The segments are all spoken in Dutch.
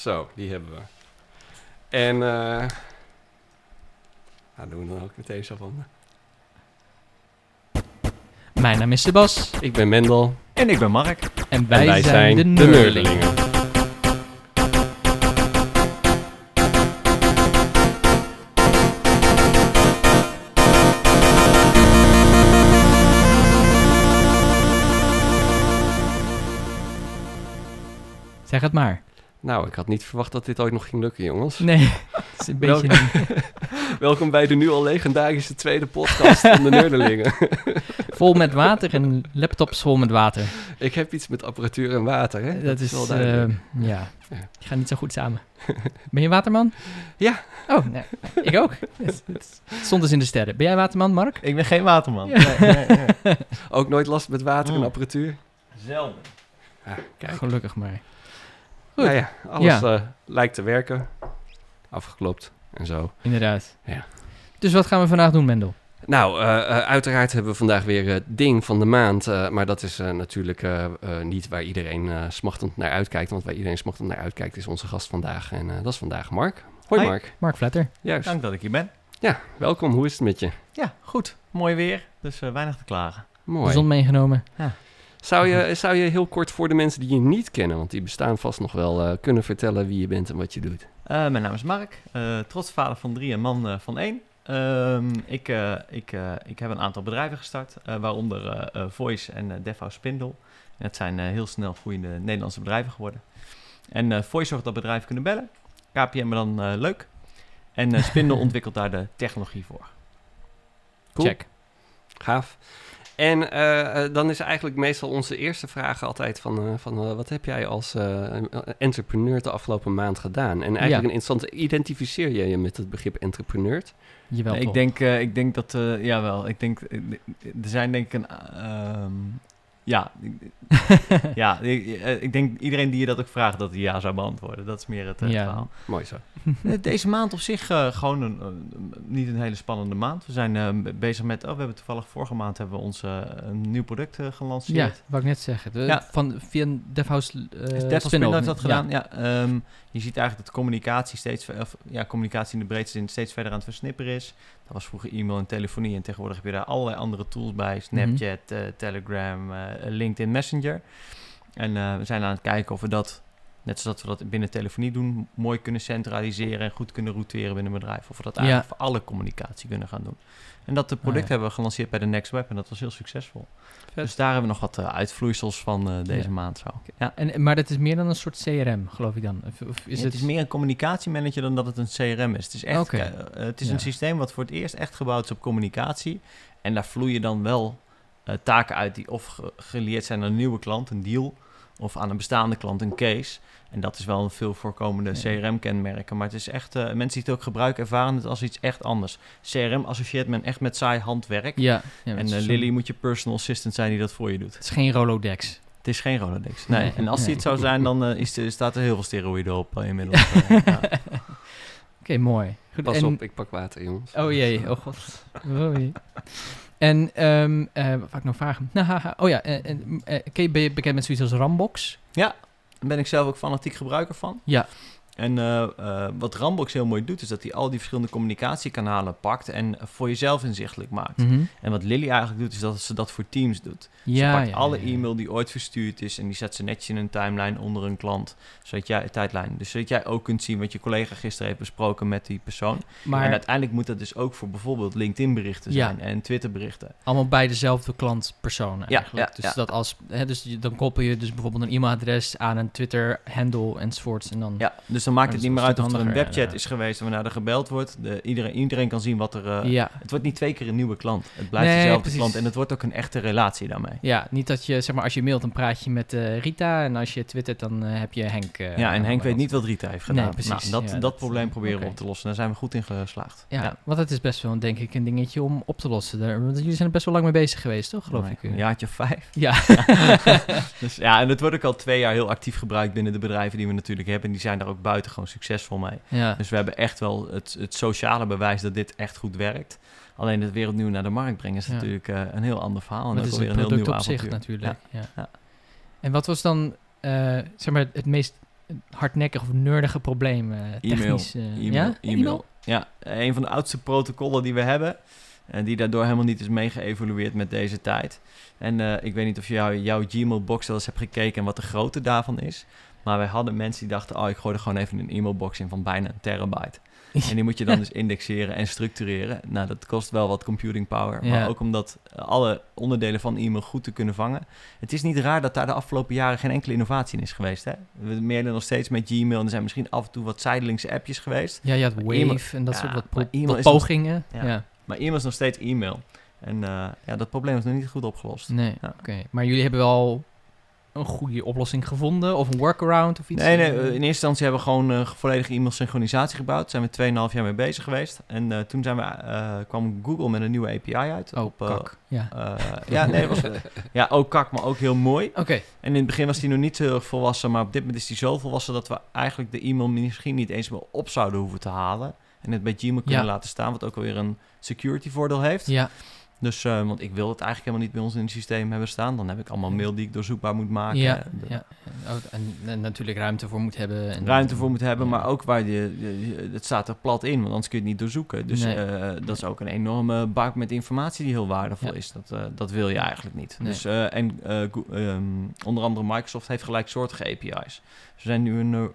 Zo, die hebben we. En, eh nou, doen we dan ook meteen zo van. Mijn naam is Sebas Ik ben Mendel. En ik ben Mark. en wij, en wij zijn, de de. Zeg het maar. Nou, ik had niet verwacht dat dit ooit nog ging lukken, jongens. Nee, het is een beetje Welkom bij de nu al legendarische tweede podcast van de Nerdelingen. vol met water en laptops vol met water. ik heb iets met apparatuur en water, hè? Dat, is, wel eh, duidelijk. ja, Ja. die gaan niet zo goed samen. Ben je waterman? Ja. Oh, nee. Ik ook. Het, stond dus in de sterren. Ben jij waterman, Mark? Ik ben geen waterman. Ja. Nee, nee, nee. Ook nooit last met water en Mm. apparatuur? Zelden. Ah, kijk. Gelukkig maar. Goed. Nou ja, alles eh, lijkt te werken. Afgeklopt en zo. Inderdaad. Ja. Dus wat gaan we vandaag doen, Mendel? Nou, eh, eh, uiteraard hebben we vandaag weer het ding van de maand. eh, maar dat is eh, natuurlijk eh, eh, niet waar iedereen eh, smachtend naar uitkijkt. Want waar iedereen smachtend naar uitkijkt is onze gast vandaag. En eh, dat is vandaag Mark. Hoi Hi. Mark. Mark Vletter. Juist. Dank dat ik hier ben. Ja, welkom. Hoe is het met je? Ja, goed. Mooi weer, dus eh, weinig te klagen. Mooi. De zon meegenomen. Zou, je, zou je heel kort voor de mensen die je niet kennen, want die bestaan vast nog wel, eh, kunnen vertellen wie je bent en wat je doet? Eh, mijn naam is Mark, eh trots vader van drie en man van één. Ehm, ik, ik, ik heb een aantal bedrijven gestart, waaronder Voice en uh, Devhouse Spindle. En het zijn heel snel groeiende Nederlandse bedrijven geworden. En Voice zorgt dat bedrijven kunnen bellen. KPM dan leuk. En Spindle ontwikkelt daar de technologie voor. Cool. Check. Gaaf. En eh, eh, dan is eigenlijk meestal onze eerste vraag altijd van, eh, van wat heb jij als eh, entrepreneur de afgelopen maand gedaan? En eigenlijk Ja. een interessante, identificeer je je met het begrip entrepreneur? Jawel, ik, toch? denk, eh, ik denk dat, eh jawel, ik denk, er zijn denk ik een, ehm, ja, ja, ik, eh, ik denk iedereen die je dat ook vraagt dat hij ja zou beantwoorden. Dat is meer het eh, Ja. verhaal. Mooi zo. Eh, Deze maand op zich eh, gewoon een, een- niet een hele spannende maand. We zijn eh, be- bezig met, oh, we hebben toevallig vorige maand hebben we ons een nieuw product eh, Ja, gelanceerd. wou ik net zeggen. De, Ja. Van, via een DevHouse uh, Spindle heeft dat gedaan? Ja. ehm, je ziet eigenlijk dat communicatie steeds, of, ja, communicatie in de breedste zin steeds verder aan het versnipperen is. Dat was vroeger e-mail en telefonie en tegenwoordig heb je daar allerlei andere tools bij. Snapchat, eh, Telegram, eh, LinkedIn Messenger. En eh, we zijn aan het kijken of we dat, net zoals we dat binnen telefonie doen, mooi kunnen centraliseren en goed kunnen routeren binnen een bedrijf. Of we dat Ja. eigenlijk voor alle communicatie kunnen gaan doen. En dat product Ah, ja. hebben we gelanceerd bij de Next Web en dat was heel succesvol. Vet. Dus daar hebben we nog wat eh, uitvloeisels van eh, deze Ja. maand zo. Ja. En, maar dat is meer dan een soort CRM, geloof ik dan. Of, of is het... het is meer een communicatiemanager dan dat het een CRM is. Het is, echt, eh, het is een systeem wat voor het eerst echt gebouwd is op communicatie. En daar vloeien dan wel taken uit die of ge- geleerd zijn aan een nieuwe klant, een deal, of aan een bestaande klant, een case. En dat is wel een veel voorkomende Ja. CRM-kenmerken. Maar het is echt, eh, mensen die het ook gebruiken, ervaren het als iets echt anders. CRM associeert men echt met saai handwerk. Ja. ja en eh, Lily moet je personal assistant zijn die dat voor je doet. het is geen Rolodex. Het is geen Rolodex. Nee. Nee. En als die het zou zijn, dan eh, is de, staat er heel veel steroïden op inmiddels. Ja. Oké, mooi. Goed, Pas en- op, ik pak water, jongens. Oh jee, oh god. Oh jee. En ehm eh, wat ik nou vragen? Oh ja, eh, en, eh, ken je, ben je bekend met zoiets als Rambox? Daar ben ik zelf ook fanatiek gebruiker van. Ja. En eh, eh, wat Rambox heel mooi doet, is dat hij al die verschillende communicatiekanalen pakt en voor jezelf inzichtelijk maakt. Mhm. En wat Lily eigenlijk doet, is dat ze dat voor Teams doet. Ja, ze pakt ja, alle ja, e-mail die ooit verstuurd is en die zet ze netjes in een timeline onder een klant. Zodat jij, tijdlijn, dus zodat jij ook kunt zien wat je collega gisteren heeft besproken met die persoon. Maar En uiteindelijk moet dat dus ook voor bijvoorbeeld LinkedIn berichten zijn en Twitter berichten. allemaal bij dezelfde klantpersoon eigenlijk. ja, dus dat als, hè, dus dan koppel je dus bijvoorbeeld een e-mailadres aan een Twitter-handle enzovoorts. En dan, Ja, dus dan maakt het niet meer uit of er een webchat is geweest wanneer er gebeld wordt. De, iedereen, iedereen kan zien wat er... eh, ja. Het wordt niet twee keer een nieuwe klant. Het blijft Nee, dezelfde precies. klant en het wordt ook een echte relatie daarmee. Ja, niet dat je, zeg maar, als je mailt, dan praat je met eh, Rita. En als je twittert, dan eh, heb je Henk. ja, en Henk weet niet wat Rita heeft gedaan. Nee, precies. Nou, dat, Ja, dat, dat- probleem proberen we op te lossen. Daar zijn we goed in geslaagd. Ja, want het is best wel, denk ik, een dingetje om op te lossen. Daar, want jullie zijn er best wel lang mee bezig geweest, toch? Geloof ik. Een jaartje of vijf. Ja. Dus ja, en het wordt ook al twee jaar heel actief gebruikt binnen de bedrijven die we natuurlijk hebben. En die zijn daar ook buiten gewoon succesvol mee. ja. Dus we hebben echt wel het, het sociale bewijs dat dit echt goed werkt. Alleen het wereldnieuw naar de markt brengen is Ja. natuurlijk eh, een heel ander verhaal. En het is alweer een heel nieuw op zich natuurlijk. Ja. Ja. En wat was dan, eh, zeg maar, het meest hardnekkig of nerdige probleem? eh, technisch, E-mail, ja? e-mail. Ja, een van de oudste protocollen die we hebben. En die daardoor helemaal niet is mee geëvolueerd met deze tijd. En ik weet niet of je jou, jouw Gmail-box wel eens hebt gekeken en wat de grootte daarvan is. Maar wij hadden mensen die dachten, oh, ik gooi er gewoon even een e-mailbox in van bijna een terabyte. En die moet je dan dus indexeren en structureren. Nou, dat kost wel wat computing power. Ja. Maar ook om dat eh, alle onderdelen van e-mail goed te kunnen vangen. Het is niet raar dat daar de afgelopen jaren geen enkele innovatie in is geweest. Hè? We mailen nog steeds met Gmail. En er zijn misschien af en toe wat zijdelingse appjes geweest. Ja, je had Wave e-mail- en dat ja, soort wat, nog- pogingen. Ja. Maar e-mail is nog steeds e-mail. En eh, ja, dat probleem is nog niet goed opgelost. Nee, oké. Maar jullie hebben wel een goede oplossing gevonden? Of een workaround of iets? Nee, nee, eh, in eerste instantie hebben we gewoon eh volledige e-mail synchronisatie gebouwd. Daar zijn we 2,5 jaar mee bezig geweest. En eh, toen zijn we, eh, kwam Google met een nieuwe API uit. Oh, op, eh, kak. Ja. eh, ja, nee, was, ja, ook kak, maar ook heel mooi. Oké, En in het begin was die nog niet zo heel erg volwassen, maar op dit moment is die zo volwassen dat we eigenlijk de e-mail misschien niet eens meer op zouden hoeven te halen. En het bij Gmail kunnen Ja. laten staan, wat ook alweer een security voordeel heeft. ja. Dus, eh, want ik wil het eigenlijk helemaal niet bij ons in het systeem hebben staan. Dan heb ik allemaal mail die ik doorzoekbaar moet maken. Ja, De- ja. En, en natuurlijk ruimte voor moet hebben. En, ruimte voor moet hebben, Ja. maar ook waar je, je- het staat er plat in, want anders kun je het niet doorzoeken. Dus Nee. eh, dat is ook een enorme bak met informatie die heel waardevol Ja. is. Dat, eh, dat wil je eigenlijk niet. Nee. Dus, en eh, ehm, onder andere Microsoft heeft gelijksoortige API's. Ze zijn nu een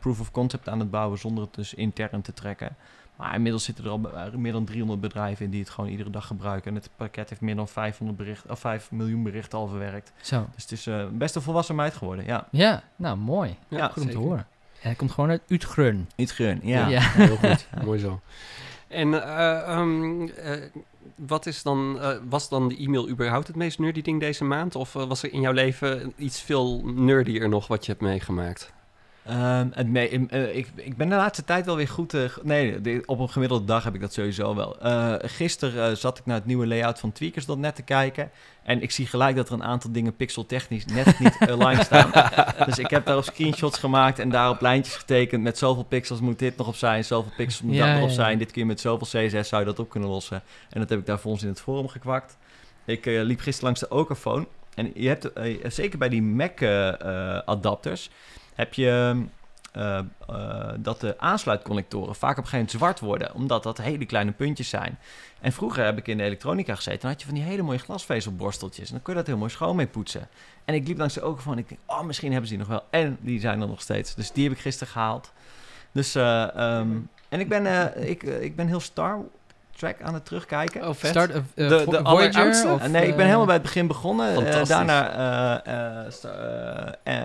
proof of concept aan het bouwen zonder het dus intern te trekken. Maar inmiddels zitten er al eh, meer dan 300 bedrijven in die het gewoon iedere dag gebruiken. En het pakket heeft meer dan 500 bericht, of 5 miljoen berichten al verwerkt. Zo. Dus het is eh, best een volwassen meid geworden, ja. Ja, nou mooi. Ja, Goed om te horen. En hij komt gewoon uit Utrecht. Iets gun, ja. Ja. Heel goed, mooi zo. En eh, ehm, eh, wat is dan, eh, was dan de e-mail überhaupt het meest nerdy ding deze maand? Of was er in jouw leven iets veel nerdier nog wat je hebt meegemaakt? Ehm, het me- im- eh, ik, ik ben de laatste tijd wel weer goed. eh, nee, de- op een gemiddelde dag heb ik dat sowieso wel. Eh gisteren zat ik naar het nieuwe layout van Tweakers.net te kijken. En ik zie gelijk dat er een aantal dingen pixeltechnisch net niet aligned staan. dus ik heb daarop screenshots gemaakt en daarop lijntjes getekend. Met zoveel pixels moet dit nog op zijn, zoveel pixels moet Ja, dat ja, ja. zijn. Dit keer met zoveel CSS zou je dat op kunnen lossen. En dat heb ik daar voor ons in het forum gekwakt. Ik liep gisteren langs de Okaphone. En je hebt, zeker bij die Mac-adapters, heb je eh, eh, dat de aansluitconnectoren vaak op een gegeven moment zwart worden, omdat dat hele kleine puntjes zijn. En vroeger heb ik in de elektronica gezeten, dan had je van die hele mooie glasvezelborsteltjes. En dan kun je dat heel mooi schoon mee poetsen. En ik liep langs de ogen van, ik denk, oh, misschien hebben ze die nog wel. En die zijn er nog steeds. Dus die heb ik gisteren gehaald. Dus, eh, ehm, en ik ben, eh, ik, ik ben heel Star Trek aan het terugkijken. Oh, vet. Start, of, De- de Voyager? alleroudste? Of, nee, ik ben helemaal bij het begin begonnen. daarna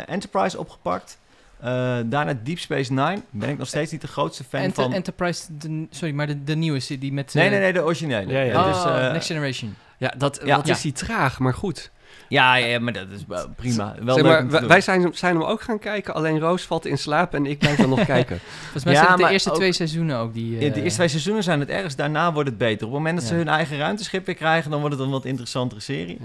Enterprise opgepakt. Eh, daarna Deep Space Nine. Ben ik nog steeds niet de grootste fan Enter- van. Enterprise, de, sorry, maar de, de nieuwe die met... nee, eh, nee, nee, de originele. Ja, ja. Oh, dus, eh, Next Generation. Ja, dat, Ja. wat Ja. is die traag, maar goed. ja, ja, maar dat is wel prima. Wel Zeg maar, wij- zijn, zijn hem ook gaan kijken, alleen Roos valt in slaap en ik blijf dan nog kijken. Volgens mij Ja, zijn het de eerste ook- twee seizoenen ook die... Ja, de eerste twee seizoenen zijn het ergst. Daarna wordt het beter. Op het moment dat ze hun eigen ruimteschip weer krijgen, dan wordt het een wat interessantere serie.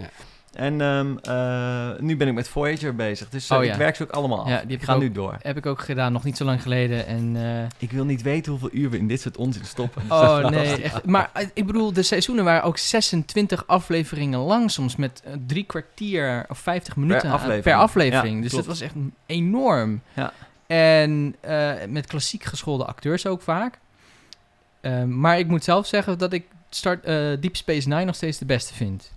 En ehm, eh, nu ben ik met Voyager bezig. Dus eh, Oh, ik werk ze ook allemaal af. Ja, die ik ik ga ook. nu door. Heb ik ook gedaan, nog niet zo lang geleden. En, eh, Ik wil niet weten hoeveel uur we in dit soort onzin stoppen. oh nee, echt. Maar ik bedoel, de seizoenen waren ook 26 afleveringen lang. Soms met drie kwartier of 50 minuten aan- aflevering. per aflevering. Ja, dus klopt. dat was echt enorm. Ja. En met klassiek geschoolde acteurs ook vaak. Eh, maar ik moet zelf zeggen dat ik start, Deep Space Nine nog steeds de beste vind.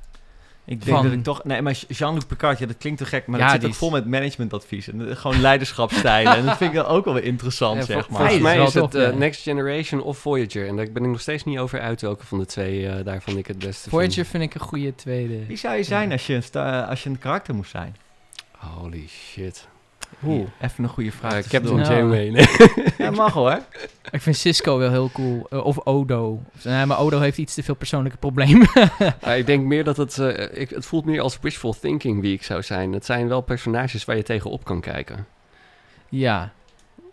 Ik denk Van- dat ik toch... Nee, maar Jean-Luc Picard, ja, dat klinkt te gek, maar Ja, dat zit ook is- vol met managementadviezen. En Gewoon leiderschapstijlen. en dat vind ik dan ook wel weer interessant, Ja, zeg maar. Volgens mij is het eh. Next Generation of Voyager. En daar ben ik nog steeds niet over uit welke van de twee eh, daarvan ik het beste Voyager vind. vind ik een goede tweede. Wie zou je zijn als je, een als je een karakter moest zijn? Holy shit. Oeh, even een goede vraag. Uh. Captain Nou. Janeway. Nee. Ja, mag hoor. Ik vind Cisco wel heel cool. Eh, of Odo. Nee, maar Odo heeft iets te veel persoonlijke problemen. Ja, ik denk meer dat het... eh, ik, het voelt meer als wishful thinking wie ik zou zijn. Het zijn wel personages waar je tegenop kan kijken. ja.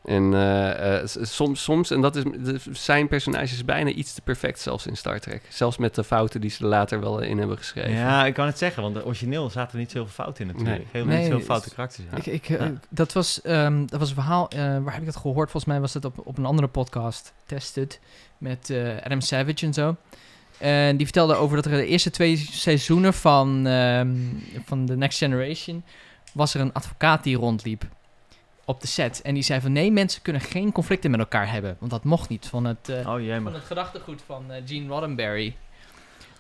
En eh, eh, soms, soms, en dat is, de- zijn personages bijna iets te perfect zelfs in Star Trek. Zelfs met de fouten die ze er later wel in hebben geschreven. Ja, ik kan het zeggen, want origineel zaten er niet zoveel fouten in natuurlijk. Nee. Heel Nee, niet zoveel foute karakters. Ja. Ik, ik, eh, dat, was, ehm, dat was een verhaal, eh, waar heb ik dat gehoord? Volgens mij was het op, op een andere podcast, Tested, met eh, Adam Savage en zo. En die vertelde over dat er de eerste twee seizoenen van, ehm, van The Next Generation... was er een advocaat die rondliep. Op de set. En die zei van nee, mensen kunnen geen conflicten met elkaar hebben. Want dat mocht niet van het, eh, Oh van het gedachtegoed van eh, Gene Roddenberry.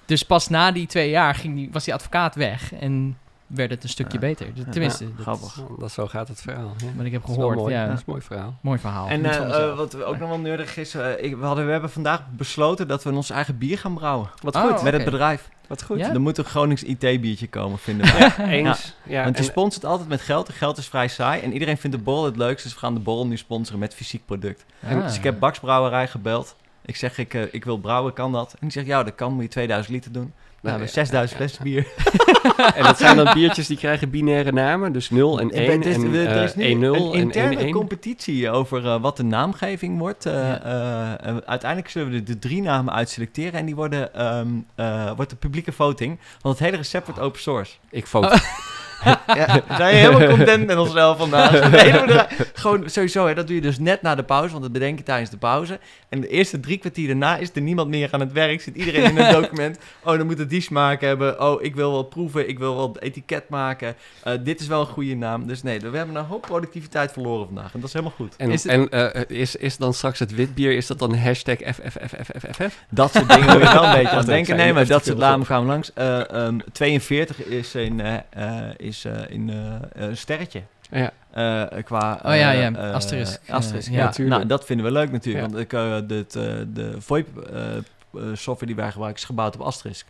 Dus pas na die twee jaar ging die, was die advocaat weg en werd het een stukje Ja. beter. Tenminste, Ja, dat grappig. is Dat, zo gaat het verhaal. Ja. wat ik heb Dat is wel gehoord. mooi. Ja, Dat is een mooi verhaal. mooi verhaal. En eh, wat ook nog wel nerdig is, eh, ik, we, hadden, we hebben vandaag besloten dat we ons eigen bier gaan brouwen. Wat Oh, goed. Met het bedrijf. Wat goed. Ja? Er moet een Gronings IT-biertje komen, vinden wij. Eens. Ja, Want je en- sponsort altijd met geld. En geld is vrij saai. En iedereen vindt de borrel het leukst. Dus we gaan de borrel nu sponsoren met fysiek product. Ah. Dus ik heb Bax Brouwerij gebeld. Ik zeg, ik, eh, ik wil brouwen, kan dat? En die zegt, ja, dat kan. Moet je 2000 liter doen. Nou, we hebben 6000 ja, flessen bier. En dat zijn dan biertjes die krijgen binaire namen. Dus 0 en 1 Het is- en er is eh, nu 1-0 een en interne 1-1. competitie over eh, wat de naamgeving wordt. Eh, Ja. eh, eh, uiteindelijk zullen we de, de drie namen uitselecteren. En die worden, ehm, eh, wordt de publieke voting. Want het hele recept wordt open source. Ik foto. Ja, we zijn helemaal content met onszelf vandaag. Het Gewoon sowieso, hè, dat doe je dus net na de pauze, want dat bedenk je tijdens de pauze. En de eerste drie kwartier daarna is er niemand meer aan het werk. Zit iedereen in een document. Oh, dan moet het die smaak hebben. Oh, ik wil wel proeven. Ik wil wel het etiket maken. Eh, dit is wel een goede naam. Dus nee, we hebben een hoop productiviteit verloren vandaag. En dat is helemaal goed. En, Is het- en eh, is, is dan straks het witbier, is dat dan hashtag FFFFFF? Dat soort dingen moet je wel een beetje aan denken. Nee, maar dat soort namen gaan we langs. Eh, ehm, 42 is eh, is, eh, in eh, een sterretje. Ja. Eh, qua... Oh ja, ja, eh, asterisk. eh, asterisk, Eh, ja. Nou, dat vinden we leuk natuurlijk. Ja. Want ik, eh, dit, eh, de VoIP-software die wij gebruiken is gebouwd op asterisk.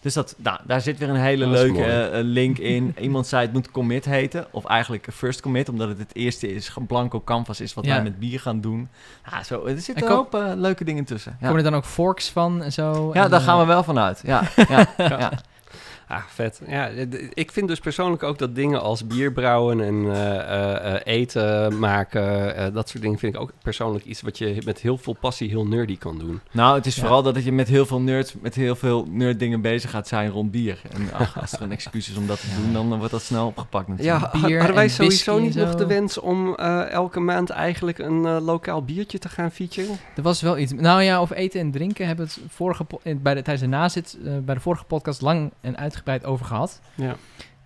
Dus dat, nou, daar zit weer een hele Dat leuke eh, eh, link in. Iemand zei het moet commit heten. Of eigenlijk first commit, omdat het het eerste is, een blanco canvas is wat Ja. wij met bier gaan doen. Ja, zo, er zitten En een hoop eh, leuke dingen tussen. Ja. Komen er dan ook forks van en zo? Ja, En, daar eh, gaan we wel vanuit. Ja, ja, ja. Ah, vet. Ja, ik vind dus persoonlijk ook dat dingen als bier brouwen en eh, eh, eh, eten maken, eh, dat soort dingen vind ik ook persoonlijk iets wat je met heel veel passie heel nerdy kan doen. Nou, het is Ja. vooral dat je met heel veel nerds, met heel veel nerd dingen bezig gaat zijn rond bier. En ach, als er een excuus is om dat te doen, dan wordt dat snel opgepakt Ja, natuurlijk. bier hadden wij sowieso niet nog de wens om eh, elke maand eigenlijk een lokaal biertje te gaan featuren? Er was wel iets. Nou ja, over eten en drinken hebben we het vorige bij de, tijdens de nazit bij de vorige podcast lang en uitgebreid over gehad. Ja.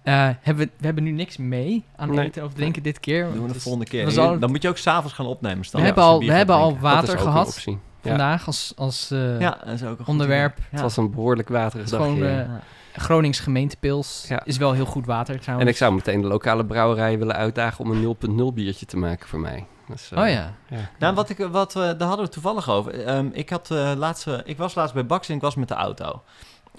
Eh, hebben we, we hebben nu niks mee aan Nee. eten of drinken dit keer. Doen we de het volgende keer. we Dan moet je ook s'avonds gaan opnemen. We Stan, hebben al, we hebben al water gehad. Ja. vandaag als, als eh, Ja, dat is ook een onderwerp. Het Ja. was een behoorlijk waterig Het is gewoon, dagje. eh, Ja. Gronings gemeentepils. Ja. Is wel heel goed water trouwens. en ik zou meteen de lokale brouwerij willen uitdagen om een 0.0 biertje te maken voor mij. Dus, Oh ja. Nou, wat ik, wat, eh, daar hadden we toevallig over. Ehm, ik, had, eh, laatst, ik was laatst bij Bax en ik was met de auto.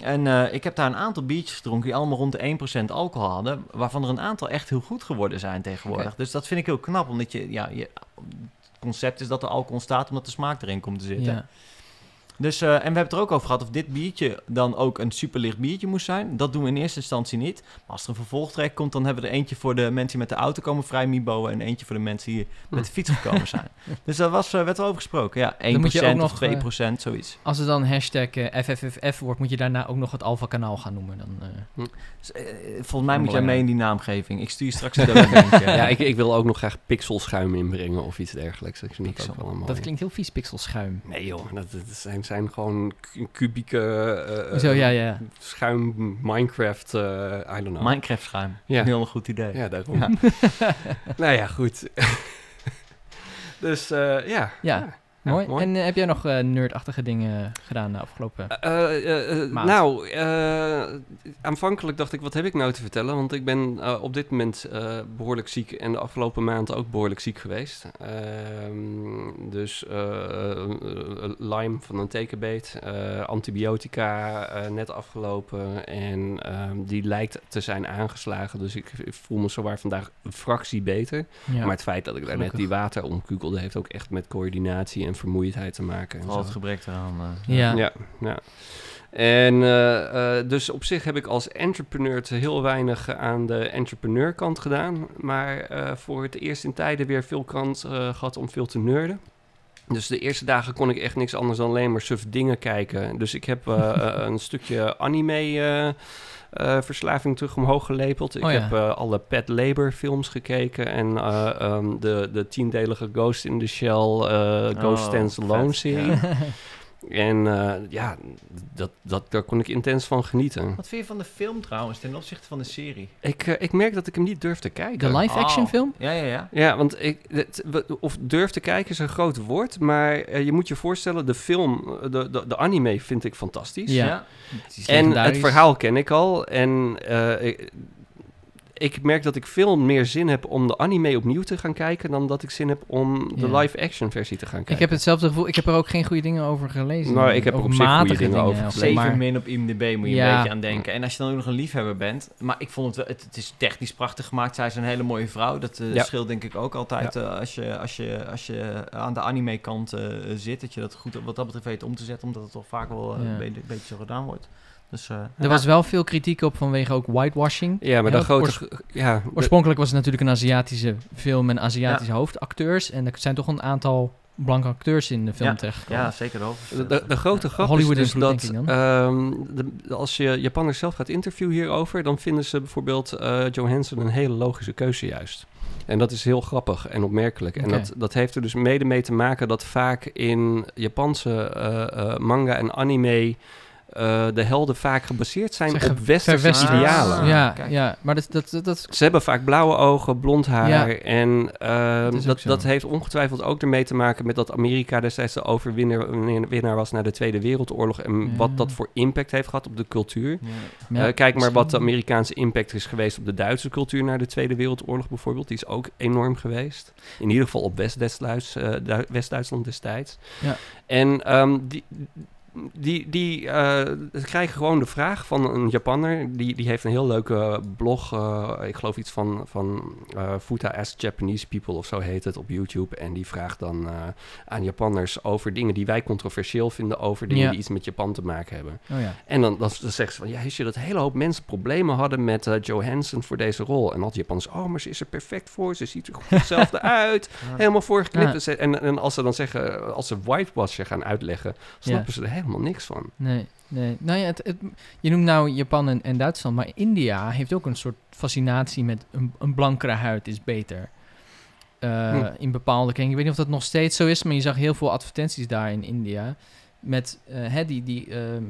En eh, ik heb daar een aantal biertjes gedronken die allemaal rond de 1% alcohol hadden. Waarvan er een aantal echt heel goed geworden zijn tegenwoordig. Dus dat vind ik heel knap. Omdat je, ja, je, het concept is dat er alcohol staat omdat de smaak erin komt te zitten. ja. Dus, eh, en we hebben het er ook over gehad of dit biertje dan ook een superlicht biertje moest zijn. Dat doen we in eerste instantie niet. Maar als er een vervolgtrek komt, dan hebben we er eentje voor de mensen die met de auto komen vrij miboen. En eentje voor de mensen die met de fiets gekomen zijn. dus daar was, eh, werd wel over gesproken. Ja, 1% moet je ook of nog, 2%, zoiets. Als het dan hashtag eh, FFFF wordt, moet je daarna ook nog het Alpha kanaal gaan noemen. Dan, eh. Dus, eh, volgens mij moet jij mee in die naamgeving. Ik stuur je straks een documentje. Ja, ik, ik wil ook nog graag pixelschuim inbrengen of iets dergelijks. Dat dat klinkt heel vies, pixelschuim. Nee joh, dat, dat zijn, zijn gewoon ku- kubieke eh, Zo, eh, ja, ja. schuim Minecraft, eh, I don't know. Minecraft schuim. Ja. Een heel goed idee. ja, daarom. Ja. nou ja, goed. dus eh, ja. Ja, mooi. mooi. En eh, heb jij nog eh, nerdachtige dingen gedaan de afgelopen... Eh, eh, eh, Maand. nou, eh, aanvankelijk dacht ik, wat heb ik nou te vertellen? Want ik ben eh, op dit moment eh, behoorlijk ziek en de afgelopen maand ook behoorlijk ziek geweest. Ehm, dus eh, eh, Lyme van een tekenbeet, eh, antibiotica eh, net afgelopen en ehm, die lijkt te zijn aangeslagen. Dus ik, voel me zowaar vandaag een fractie beter. ja. Maar het feit dat ik daar net die water omkukelde heeft ook echt met coördinatie en vermoeidheid te maken. Vooral zo. het gebrek eraan. eh, Ja. Ja, ja. En eh, eh, dus op zich heb ik als entrepreneur te heel weinig aan de entrepreneurkant gedaan. Maar eh, voor het eerst in tijden weer veel kans eh, gehad om veel te nerden. Dus de eerste dagen kon ik echt niks anders dan alleen maar suf dingen kijken. Dus ik heb een stukje anime eh, verslaving terug omhoog gelepeld. Ik Oh ja. heb eh, alle Pet Labor films gekeken en eh, ehm, de, de tiendelige Ghost in the Shell, eh, Ghost Oh, Stands Alone vet, serie. ja. En eh, ja, dat, dat, daar kon ik intens van genieten. Wat vind je van de film trouwens ten opzichte van de serie? Ik, eh, ik merk dat ik hem niet durf te kijken. De live-action Oh. film? Ja, ja, ja. Ja, want ik, het- of durf te kijken is een groot woord, maar eh, je moet je voorstellen, de film, de, de, de anime vind ik fantastisch. Ja. En het verhaal ken ik al. En eh, ik, ik merk dat ik veel meer zin heb om de anime opnieuw te gaan kijken... dan dat ik zin heb om de Ja. live-action versie te gaan kijken. Ik heb hetzelfde gevoel. Ik heb er ook geen goede dingen over gelezen. Nou, ik heb er over op zich goede dingen over gelezen. maar- 7 min op IMDb moet je Ja. een beetje aan denken. En als je dan ook nog een liefhebber bent. Maar ik vond het wel, het, het is technisch prachtig gemaakt. Zij is een hele mooie vrouw. Dat eh, Ja. scheelt denk ik ook altijd eh, als, je, als, je, als je aan de anime kant eh, zit. Dat je dat goed wat dat betreft weet om te zetten. Omdat het toch vaak wel Ja. een beetje, beetje zo gedaan wordt. Dus eh, Er was wel veel kritiek op vanwege ook whitewashing. Ja, maar de Heel grote... oors- ja, Oorspronkelijk was het natuurlijk een Aziatische film en Aziatische hoofdacteurs. En er zijn toch een aantal blanke acteurs in de film Ja. terechtgekomen. ja, zeker hoofd. De, de, de grote grap Hollywood is dus dat ehm, de- als je Japanners zelf gaat interviewen hierover, dan vinden ze bijvoorbeeld eh Johansson een hele logische keuze juist. En dat is heel grappig en opmerkelijk. En dat, dat heeft er dus mede mee te maken dat vaak in Japanse eh, eh, manga en anime eh, de helden vaak gebaseerd zijn Zeg, op westerse idealen. Ah, ja, kijk. ja, maar dat, dat, dat, dat Ze hebben vaak blauwe ogen, blond haar. Ja. En ehm, Dat ook dat, heeft ongetwijfeld ook ermee te maken met dat Amerika destijds de overwinnaar winnaar was na de Tweede Wereldoorlog. En Ja. wat dat voor impact heeft gehad op de cultuur. Ja. ja, Eh, kijk maar wat de Amerikaanse impact is geweest op de Duitse cultuur na de Tweede Wereldoorlog bijvoorbeeld. Die is ook enorm geweest. In ieder geval op West-Duits- eh, Du- West-Duitsland destijds. Ja. En ehm, die, die, die eh, krijgen gewoon de vraag van een Japanner. Die, die heeft een heel leuke blog. eh, ik geloof iets van, van eh Futa Ask Japanese People of zo heet het op YouTube. En die vraagt dan eh, aan Japanners over dingen die wij controversieel vinden. Over dingen Ja. die iets met Japan te maken hebben. Oh ja. En dan, dan, zeggen ze van, ja, wist je dat een hele hoop mensen problemen hadden met eh Johansson voor deze rol? En die Japanners, oh, maar ze is er perfect voor, ze ziet er goed hetzelfde uit, helemaal voorgeknipt. Ja. En En, als ze dan zeggen, als ze whitewasher gaan uitleggen, snappen ze er helemaal niks van. Nee, nee. Nou ja, het, het- je noemt nou Japan en, en Duitsland, maar India heeft ook een soort fascinatie met een, een blankere huid is beter. Eh, Hm. In bepaalde kringen. Ik weet niet of dat nog steeds zo is, maar je zag heel veel advertenties daar in India. Met eh, hè, die, die ehm,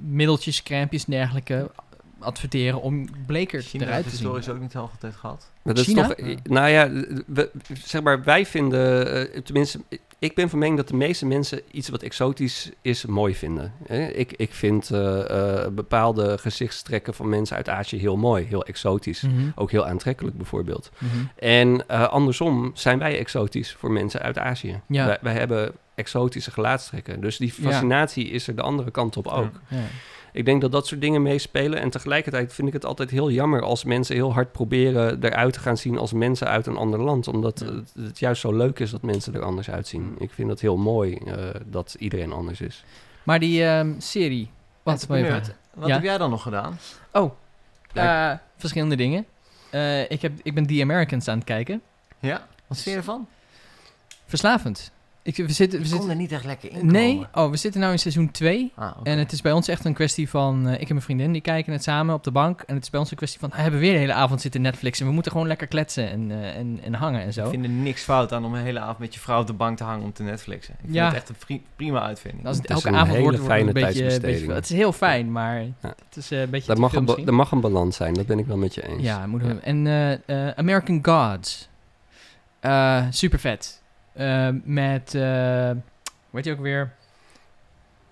middeltjes, crèmpjes en dergelijke adverteren om bleker China eruit heeft te zien. historisch ook niet altijd gehad. Maar dat China? is toch, nou ja, we, zeg maar, wij vinden, eh, tenminste, ik ben van mening dat de meeste mensen iets wat exotisch is mooi vinden. Ik, ik vind eh, eh, bepaalde gezichtstrekken van mensen uit Azië heel mooi, heel exotisch. Mhm, Ook heel aantrekkelijk bijvoorbeeld. mhm. En eh, andersom zijn wij exotisch voor mensen uit Azië. Ja. Wij, wij hebben exotische gelaatstrekken. Dus die Ja. fascinatie is er de andere kant op ook. Ja. Ik denk dat dat soort dingen meespelen. En tegelijkertijd vind ik het altijd heel jammer als mensen heel hard proberen eruit te gaan zien als mensen uit een ander land. Omdat Ja. het, het juist zo leuk is dat mensen er anders uitzien. Ik vind het heel mooi eh, dat iedereen anders is. Maar die ehm, serie, wat? Wat Ja. heb jij dan nog gedaan? Oh, eh, verschillende dingen. Eh, ik, heb, ik ben The Americans aan het kijken. Ja? Wat vind je ervan? Verslavend. Ik, we zitten, we Ik kon zitten, er niet echt lekker in nee, komen. oh, we zitten nu in seizoen 2. Ah. En het is bij ons echt een kwestie van... eh, ik en mijn vriendin, die kijken het samen op de bank. En het is bij ons een kwestie van... We hebben weer de hele avond zitten Netflix. En we moeten gewoon lekker kletsen en, eh, en, en hangen en zo. Ik vind er niks fout aan om een hele avond met je vrouw op de bank te hangen om te Netflixen. Ik vind Ja. het echt een pri- prima uitvinding. Als het, Het is elke een avond hele wordt, wordt een beetje, tijdsbesteding. beetje... Het is heel fijn, maar het is eh, een beetje Dat te mag, veel een, er mag een balans zijn, dat ben ik wel met je eens. Ja, moeten we. Ja. En American Gods. Eh super vet. Eh, met, eh weet je ook weer?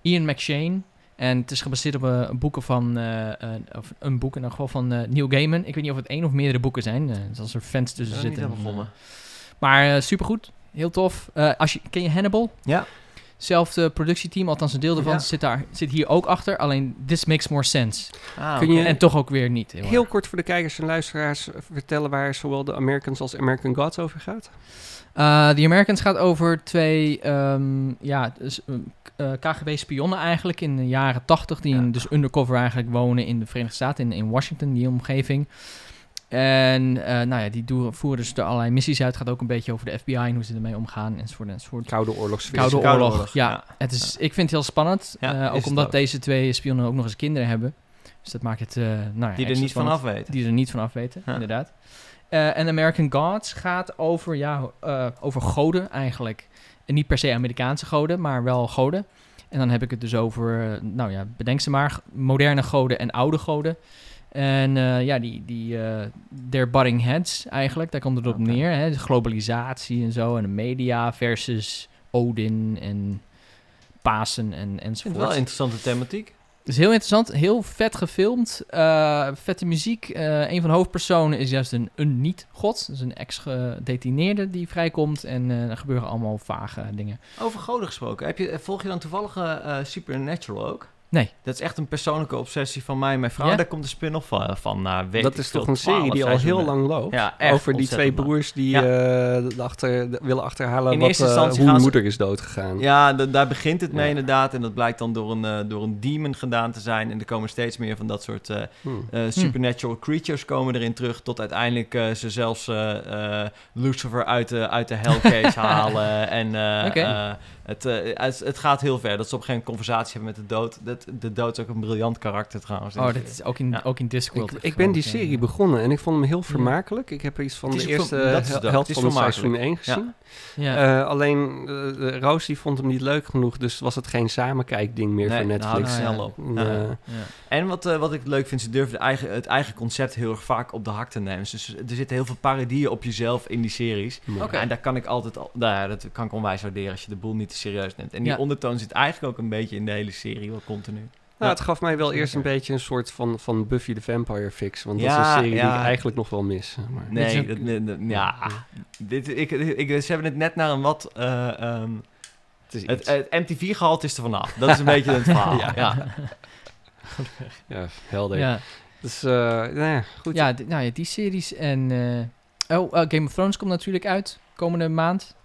Ian McShane. En het is gebaseerd op eh, boeken van, eh, eh, of een boek in ieder geval van eh, Neil Gaiman. Ik weet niet of het één of meerdere boeken zijn. eh als er fans Ik tussen zitten. Maar eh, supergoed. Heel tof. Eh, als je, ken je Hannibal? Ja. Zelfde productieteam, althans een deel ervan, Ja. zit, daar, zit hier ook achter. Alleen, this makes more sense. Ah, Kun je- En toch ook weer niet. Heel, kort voor de kijkers en luisteraars vertellen waar zowel de Americans als American Gods over gaat. Uh, The Americans gaat over twee ehm, ja, dus, eh, KGB-spionnen eigenlijk in de jaren 80, die Ja. in, dus undercover eigenlijk wonen in de Verenigde Staten, in, in Washington, die omgeving. En eh, nou ja, die doen, voeren dus er allerlei missies uit. Het gaat ook een beetje over de FBI en hoe ze ermee omgaan enzovoort enzovoort. Koude oorlogsfeer. Koude, Koude oorlog, Oorlog, ja. ja. Het is, Ik vind het heel spannend, Ja, eh, ook omdat ook. deze twee spionnen ook nog eens kinderen hebben. Dus dat maakt het, eh nou ja, Die er niet van af weten. Die er niet van af weten, Ja. inderdaad. En American Gods gaat over, ja, over goden eigenlijk. En niet per se Amerikaanse goden, maar wel goden. En dan heb ik het dus over, nou ja, bedenk ze maar, moderne goden en oude goden. En eh, ja, die, die uh, their butting heads eigenlijk, daar komt het op neer. Hè? De globalisatie en zo en de media versus Odin en Pasen en, enzovoort. wel een interessante thematiek. Het is heel interessant, heel vet gefilmd, eh, vette muziek. Een van de hoofdpersonen is juist een, een niet-god, dus een ex-gedetineerde die vrijkomt. En er gebeuren allemaal vage dingen. Over goden gesproken. Heb je, volg je dan toevallig Supernatural ook? Nee. Dat is echt een persoonlijke obsessie van mij en mijn vrouw. Ja? Daar komt een spin-off van, van na weet dat ik is toch een serie 12 die al heel lang loopt? Ja, echt Over die twee broers die Ja. eh, de achter, de- willen achterhalen In wat, eh, hoe hun ze- moeder is doodgegaan. Ja, da- daar begint het mee Ja. inderdaad. En dat blijkt dan door een, eh, door een demon gedaan te zijn. En er komen steeds meer van dat soort eh, Hm. eh, supernatural creatures komen erin terug. Tot uiteindelijk eh, ze zelfs eh, eh, Lucifer uit de, uit de Hellcage halen. En eh, Oké. eh, het, eh, het, het gaat heel ver. Dat ze op een gegeven moment conversatie hebben met de dood. Dat, de dood is ook een briljant karakter trouwens. Oh, dat is ook in, Ja. ook in Discworld. Ik, ik ben die serie begonnen en ik vond hem heel vermakelijk. Ik heb iets van Het de eerste hel- het helft Het is van seizoen vermakelijk. 1 gezien. Ja. Eh, alleen uh, Roos die vond hem niet leuk genoeg, dus was het geen samenkijkding meer Nee, voor houdt Netflix. het Nou. En, Ja. En wat, eh, wat ik leuk vind, ze durven de eigen, het eigen concept heel erg vaak op de hak te nemen. Dus er zitten heel veel parodieën op jezelf in die series. En daar kan ik altijd al, nou ja, dat kan ik onwijs waarderen als je de boel niet te serieus neemt. En die Ja. ondertoon zit eigenlijk ook een beetje in de hele serie, wel continu. Nou, het gaf mij wel eerst een beetje een soort van, van Buffy the Vampire fix. Want dat is een serie die ik eigenlijk nog wel mis. Maar. Dit is Nee, ook- dat, ja. Dit, ik, ik, ze hebben het net naar een wat... eh, ehm, Het is het, iets. het MTV-gehalte is er vanaf. Dat is een beetje het verhaal. Ja. ja. helder. ja. Dus, eh nou ja, goed. Ja, nou ja, die series en... eh, oh, eh, Game of Thrones komt natuurlijk uit komende maand.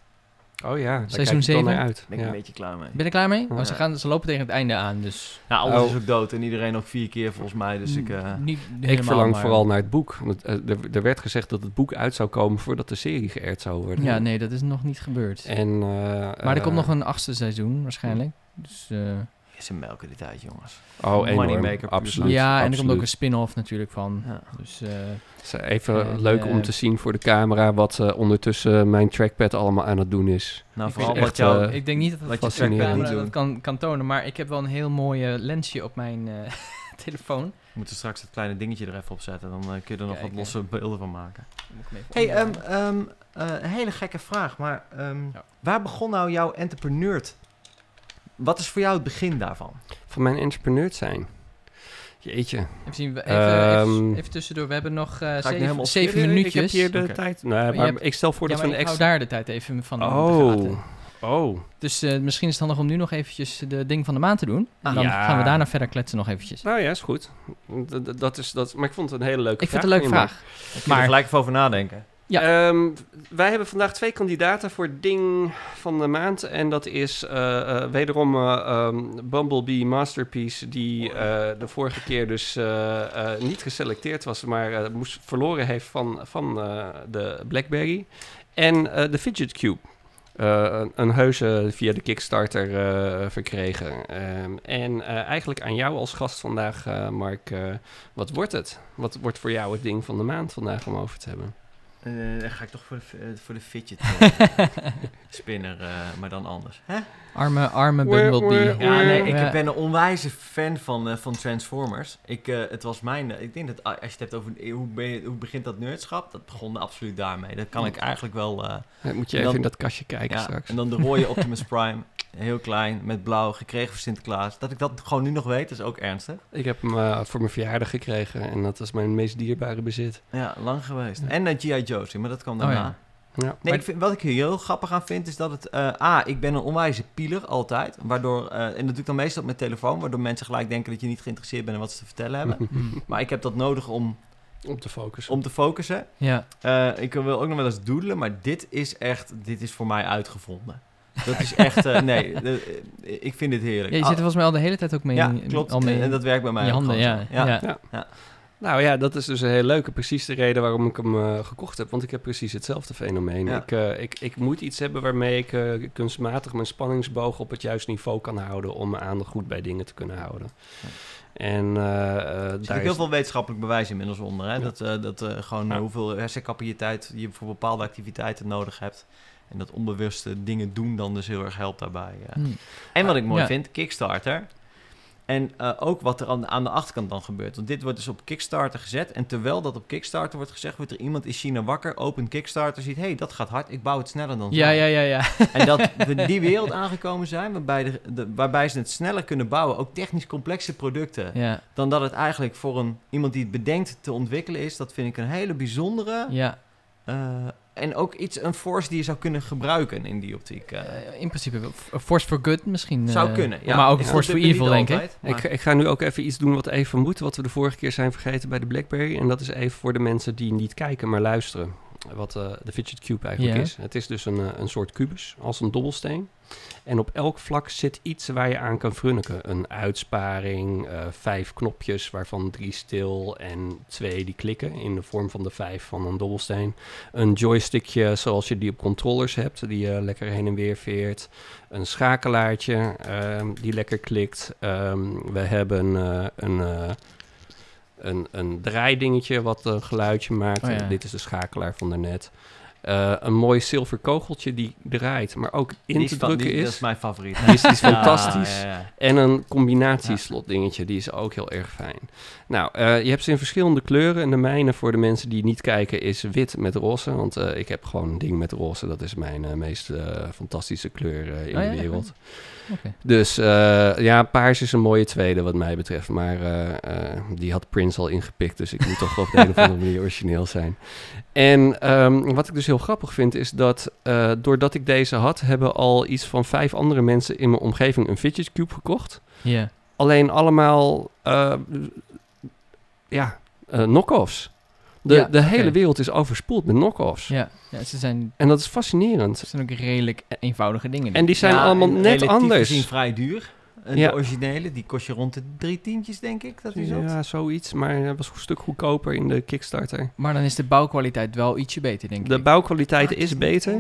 Oh ja, daar Seizoen kijk ik wel naar zeven. uit. ben ik Ja. een beetje klaar mee. Ben je er klaar mee? Ja. Oh, ze, gaan, ze lopen tegen het einde aan, dus... Nou, alles Oh. is ook dood en iedereen ook vier keer volgens mij. Dus ik... eh, Niet Ik verlang maar- vooral naar het boek. Want, er, er werd gezegd dat het boek uit zou komen voordat de serie geëerd zou worden. Ja, nee, dat is nog niet gebeurd. En, eh, maar er komt nog een achtste seizoen, waarschijnlijk. Dus, eh, Ze melken dit uit, jongens. Oh, enorm. Absoluut. ja, en er komt ook een spin-off natuurlijk van. Ja. Dus, eh, Het is Even En, leuk eh, om te zien voor de camera wat eh, ondertussen mijn trackpad allemaal aan het doen is. Nou, Ik vooral wat echt, jou... eh, ik denk niet dat wat het je fascinerend. camera trackpad dat kan, kan tonen, maar ik heb wel een heel mooi eh, lensje op mijn eh, telefoon. We moeten straks dat kleine dingetje er even op zetten. Dan eh, kun je er nog wat losse beelden van maken. Hey, ehm, ehm, eh, een hele gekke vraag. Maar ehm, Ja. waar begon nou jouw entrepreneur? Wat is voor jou het begin daarvan? Van mijn entrepreneur zijn. Jeetje. even zien, even, even, ehm, even tussendoor. We hebben nog eh, nu zeven, Ik- minuutjes. Ik heb hier de tijd. Nee, je maar hebt- ik stel voor ja, dat we een ik hou extra... daar de tijd even van Oh. gaten. Oh. Dus eh, misschien is het handig om nu nog eventjes de ding van de maand te doen. En Ah, dan ja. gaan we daarna verder kletsen nog eventjes. Nou ja, is goed. D- Dat is, dat, maar ik vond het een hele leuke Ik vind vraag. het een leuke vraag. Maar Maar- gelijk even over nadenken. Ja. Ehm, wij hebben vandaag twee kandidaten voor ding van de maand. En dat is eh, eh, wederom ehm, Bumblebee Masterpiece, die de vorige keer dus niet geselecteerd was, maar moest, verloren heeft van, van de BlackBerry. En de Fidget Cube. Een, een heuse via de Kickstarter verkregen. Ehm, en eigenlijk aan jou als gast vandaag, Mark. wat wordt het? Wat wordt voor jou het ding van de maand vandaag om over te hebben? Eh, dan ga ik toch voor de, eh, voor de fidget eh, spinner, eh, maar dan anders. Hè? Arme, arme Bumblebee. Ja, nee, ik Ja. ben een onwijze fan van, eh, van Transformers. Ik, eh, het was mijn, ik denk dat ah, als je het hebt over hoe, ben je, hoe begint dat nerdschap, dat begon absoluut daarmee. Dat kan ik eigenlijk wel. Moet je En even dan- in dat kastje kijken ja, straks. en dan de rode Optimus Prime, heel klein, met blauw, gekregen voor Sinterklaas. Dat ik dat gewoon nu nog weet, is ook ernstig. Ik heb hem eh, voor mijn verjaardag gekregen en dat is mijn meest dierbare bezit. Ja, lang geweest. Ja. En uh, G.I. Maar dat kwam Oh, daarna. ja. Ja. Nee, Maar- ik vind, wat ik hier heel grappig aan vind, is dat het... eh, A, ik ben een onwijze pieler, altijd. Waardoor, eh, en dat doe ik dan meestal op mijn telefoon... waardoor mensen gelijk denken dat je niet geïnteresseerd bent in wat ze te vertellen hebben. Mm. maar ik heb dat nodig om, Om te focussen. om te focussen. Ja, Eh, ik wil ook nog wel eens doodelen, maar dit is echt... Dit is voor mij uitgevonden. Dat is echt... eh, nee, ik vind dit heerlijk. ja je zit er volgens mij al de hele tijd ook mee. ja, klopt. Al mee en dat werkt bij mij je ook handen, ja. ja. ja. Nou ja, dat is dus een heel leuke. Precies de reden waarom ik hem eh, gekocht heb. Want ik heb precies hetzelfde fenomeen. Ja. Ik, eh, ik, ik moet iets hebben waarmee ik eh, kunstmatig mijn spanningsboog op het juiste niveau kan houden. Om mijn aandacht goed bij dingen te kunnen houden. Ja. En eh, eh, Er zit daar ook heel is- veel wetenschappelijk bewijs inmiddels onder. Hè? Ja. Dat, eh, dat eh, gewoon Ja. hoeveel hersencapaciteit je voor bepaalde activiteiten nodig hebt. En dat onbewuste dingen doen dan dus heel erg helpt daarbij. eh. Hm. En wat ik mooi Ja. vind, Kickstarter. En eh, ook wat er aan, aan de achterkant dan gebeurt. Want dit wordt dus op Kickstarter gezet. En terwijl dat op Kickstarter wordt gezegd, wordt er iemand in China wakker, opent Kickstarter, ziet, hé, hey, dat gaat hard, ik bouw het sneller dan Ja, ja, ja, ja. En dat we die wereld aangekomen zijn, waarbij, de, de- waarbij ze het sneller kunnen bouwen, ook technisch complexe producten, ja, dan dat het eigenlijk voor een, iemand die het bedenkt te ontwikkelen is. Dat vind ik een hele bijzondere ja. eh, en ook iets, een force die je zou kunnen gebruiken in die optiek. eh. Eh, in principe wel. F- Force for Good misschien. zou eh, kunnen, ja. Maar ook Is Force for Evil, denk ik. altijd, Ik, ik ga nu ook even iets doen wat even moet, wat we de vorige keer zijn vergeten bij de BlackBerry. En dat is even voor de mensen die niet kijken, maar luisteren. Wat eh, de Fidget Cube eigenlijk is. Het is dus een, eh, een soort kubus, als een dobbelsteen. En op elk vlak zit iets waar je aan kan frunniken. Een uitsparing, eh, vijf knopjes, waarvan drie stil en twee die klikken in de vorm van de vijf van een dobbelsteen. Een joystickje zoals je die op controllers hebt, die je lekker heen en weer veert. Een schakelaartje ehm, die lekker klikt. Ehm, we hebben een, een, een draaidingetje wat een geluidje maakt. Oh ja. Dit is de schakelaar van daarnet. Eh een mooi zilver kogeltje die draait, maar ook in Die te van- drukken die- is. Dat is mijn favoriet. Die is, die is Ja, fantastisch. ja, ja. En een combinatieslot dingetje, die is ook heel erg fijn. Nou, eh, je hebt ze in verschillende kleuren. En de mijne voor de mensen die niet kijken is wit met roze. Want eh, ik heb gewoon een ding met roze. Dat is mijn meest fantastische kleur in Oh de wereld. Dus ja, paars is een mooie tweede wat mij betreft. Maar die had Prince al ingepikt. Dus ik moet toch op de een of andere manier origineel zijn. En ehm, wat ik dus heel grappig vind is dat eh, doordat ik deze had... hebben al iets van vijf andere mensen in mijn omgeving een Fidget Cube gekocht. Ja. Alleen allemaal, eh, ja, eh knock-offs. De, Ja, de hele wereld is overspoeld met knock-offs. Ja. ja, ze zijn, En dat is fascinerend. ze zijn ook redelijk eenvoudige dingen. En die zijn Ja, allemaal net anders. gezien vrij duur. En Ja. De originele, die kost je rond de drie tientjes, denk ik, dat die zat. Ja, zoiets. Maar het was een stuk goedkoper in de Kickstarter. Maar dan is de bouwkwaliteit wel ietsje beter, denk De ik. bouwkwaliteit Maakt is beter.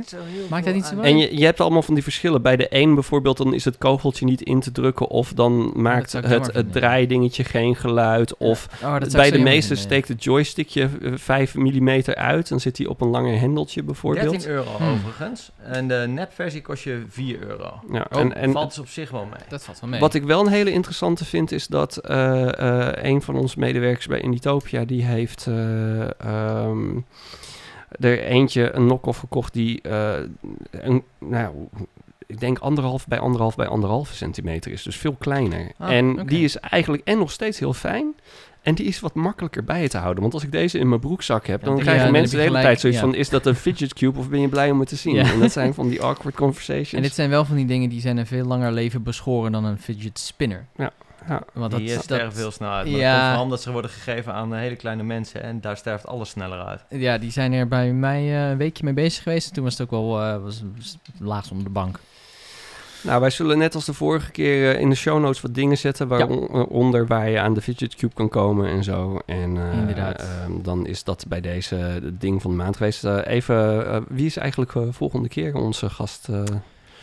Maakt dat niet zo? En je, je hebt allemaal van die verschillen. Bij de een bijvoorbeeld, dan is het kogeltje niet in te drukken. Of dan maakt het, het vinden. draaidingetje geen geluid. Of Oh, dat bij de meeste ja. steekt het joystickje eh, 5 mm uit. Dan zit hij op een langer hendeltje bijvoorbeeld. 13 euro Hmm. overigens. En de nepversie kost je 4 euro. Ja, Oh, en, en Valt dus op zich wel mee. Dat valt wel mee. Wat ik wel een hele interessante vind, is dat eh, eh, een van onze medewerkers bij Inditopia, die heeft eh, ehm, er eentje, een knock-off gekocht die, een, nou, ik denk anderhalf bij anderhalf bij anderhalve centimeter is. Dus veel kleiner. Ah, en die is eigenlijk en nog steeds heel fijn. En die is wat makkelijker bij te houden. Want als ik deze in mijn broekzak heb, Ja, dan krijgen ja, dan mensen de hele je tijd zoiets ja. van... is dat een fidget cube of ben je blij om het te zien? Ja. En dat zijn van die awkward conversations. En dit zijn wel van die dingen die zijn een veel langer leven beschoren dan een fidget spinner. Ja. Want die dat, sterven dat, veel sneller uit. Maar Ja. dat komt vooral omdat ze worden gegeven aan eh, hele kleine mensen. En daar sterft alles sneller uit. ja, die zijn er bij mij eh, een weekje mee bezig geweest. En toen was het ook wel eh, was, was laagst onder de bank. Nou, wij zullen net als de vorige keer eh, in de show notes wat dingen zetten waaronder waar je aan de Fidget Cube kan komen en zo. En eh, Inderdaad. ehm, dan is dat bij deze het ding van de maand geweest. Eh, even, eh, wie is eigenlijk eh, volgende keer onze gast?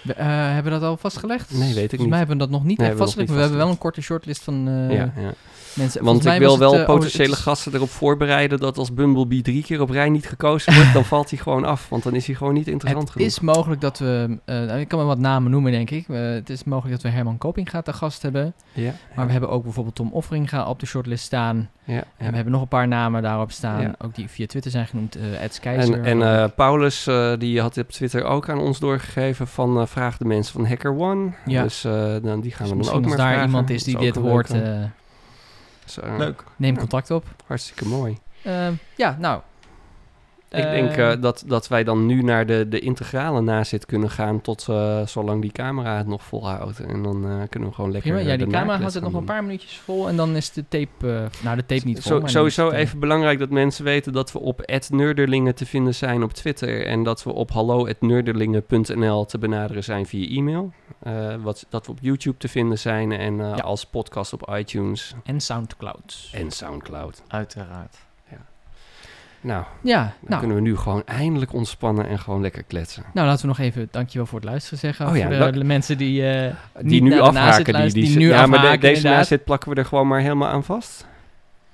We, eh, hebben we dat al vastgelegd? Nee, weet ik Volgens niet. mij hebben we dat nog niet Nee, echt we vastgelegd. we hebben wel een korte shortlist van eh, ja, ja. mensen. Want Volgens ik wil wel het, eh, oh, potentiële het gasten erop voorbereiden dat als Bumblebee drie keer op rij niet gekozen wordt, dan valt hij gewoon af. Want dan is hij gewoon niet interessant Het genoeg. is mogelijk dat we, ik kan wel wat namen noemen denk ik. Het is mogelijk dat we Herman Kopinga te gast hebben. ja, Maar we hebben ook bijvoorbeeld Tom Offeringa op de shortlist staan. ja, En we hebben nog een paar namen daarop staan. Ja. Ook die via Twitter zijn genoemd. Ed Keizer. En, en Paulus, die had op Twitter ook aan ons doorgegeven van vraag de mensen van Hacker One. Ja. Dus eh, dan, die gaan Dus we dan ook als maar daar vragen. iemand is die dit hoort, eh, Dus, Leuk. neem contact op. Hartstikke mooi. Eh, ja, nou. Ik denk eh, dat, dat wij dan nu naar de, de integrale nazit kunnen gaan tot eh, zolang die camera het nog volhoudt. En dan eh, kunnen we gewoon lekker Prima, ja, die de camera houdt het nog een paar minuutjes vol en dan is de tape, eh, nou de tape niet vol. Zo, sowieso even belangrijk dat mensen weten dat we op @nerderlingen te vinden zijn op Twitter en dat we op hallo@nerderlingen.nl te benaderen zijn via e-mail. eh, wat, dat we op YouTube te vinden zijn en eh, Ja. als podcast op iTunes En Soundcloud. en Soundcloud. Uiteraard. Nou, Ja, dan nou, kunnen we nu gewoon eindelijk ontspannen en gewoon lekker kletsen. nou, laten we nog even dankjewel voor het luisteren zeggen. Oh ja, voor de, dank- de mensen die, eh, Die niet nu afhaken, die, die, die nu ja, maar de- afhaken, deze inderdaad. nazit plakken we er gewoon maar helemaal aan vast.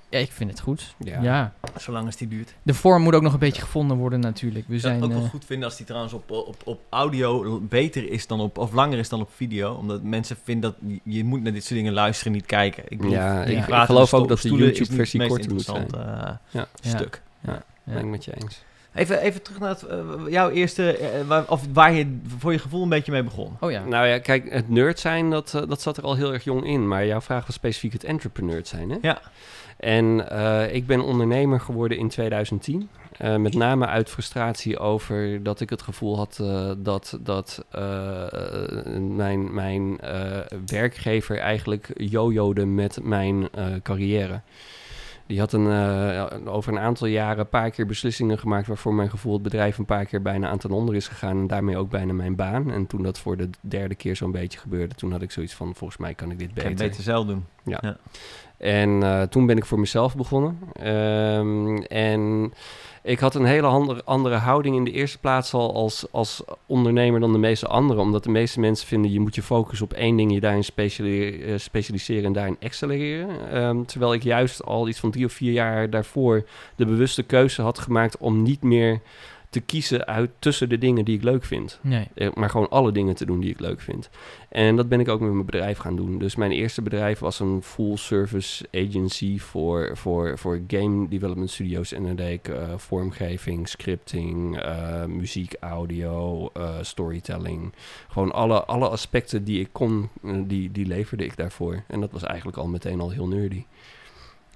Ja, ik vind het goed. Ja. Ja. Zolang als die duurt. De vorm moet ook nog een beetje gevonden worden natuurlijk. We Ik zou zijn... het ook wel eh, goed vinden als die trouwens op, op, op audio beter is dan op, of langer is dan op video. Omdat mensen vinden dat je- moet naar dit soort dingen luisteren, niet kijken. Ik bedoel, Ja, ik, Ja. ik praten geloof ook dat de YouTube-versie korter moet zijn. eh, ja. stuk. Ja. Ben ik met je eens. Even, even terug naar het, eh, jouw eerste, eh, waar, of waar je voor je gevoel een beetje mee begon. Oh ja. Nou ja, kijk, het nerd zijn, dat, eh, dat zat er al heel erg jong in. Maar jouw vraag was specifiek het entrepreneur zijn, hè? Ja. En eh, ik ben ondernemer geworden in 2010. Eh, met name uit frustratie over dat ik het gevoel had eh, dat, dat eh, mijn, mijn eh, werkgever eigenlijk jojode met mijn eh, carrière. Die had een, eh, over een aantal jaren een paar keer beslissingen gemaakt waarvoor mijn gevoel het bedrijf een paar keer bijna aan ten onder is gegaan en daarmee ook bijna mijn baan. En toen dat voor de derde keer zo'n beetje gebeurde, toen had ik zoiets van volgens mij kan ik dit Ik kan het beter. beter zelf doen. En eh, toen ben ik voor mezelf begonnen. Ehm, en ik had een hele andere, andere houding in de eerste plaats al als, als ondernemer dan de meeste anderen. Omdat de meeste mensen vinden je moet je focussen op één ding, je daarin speciali- eh, specialiseren en daarin accelereren. Ehm, terwijl ik juist al iets van drie of vier jaar daarvoor de bewuste keuze had gemaakt om niet meer te kiezen uit tussen de dingen die ik leuk vind. Nee. Eh, maar gewoon alle dingen te doen die ik leuk vind. En dat ben ik ook met mijn bedrijf gaan doen. Dus mijn eerste bedrijf was een full service agency voor, voor, voor game development studios. En dan deed ik eh, vormgeving, scripting, eh, muziek, audio, storytelling. Gewoon alle, alle aspecten die ik kon, die, die leverde ik daarvoor. En dat was eigenlijk al meteen al heel nerdy.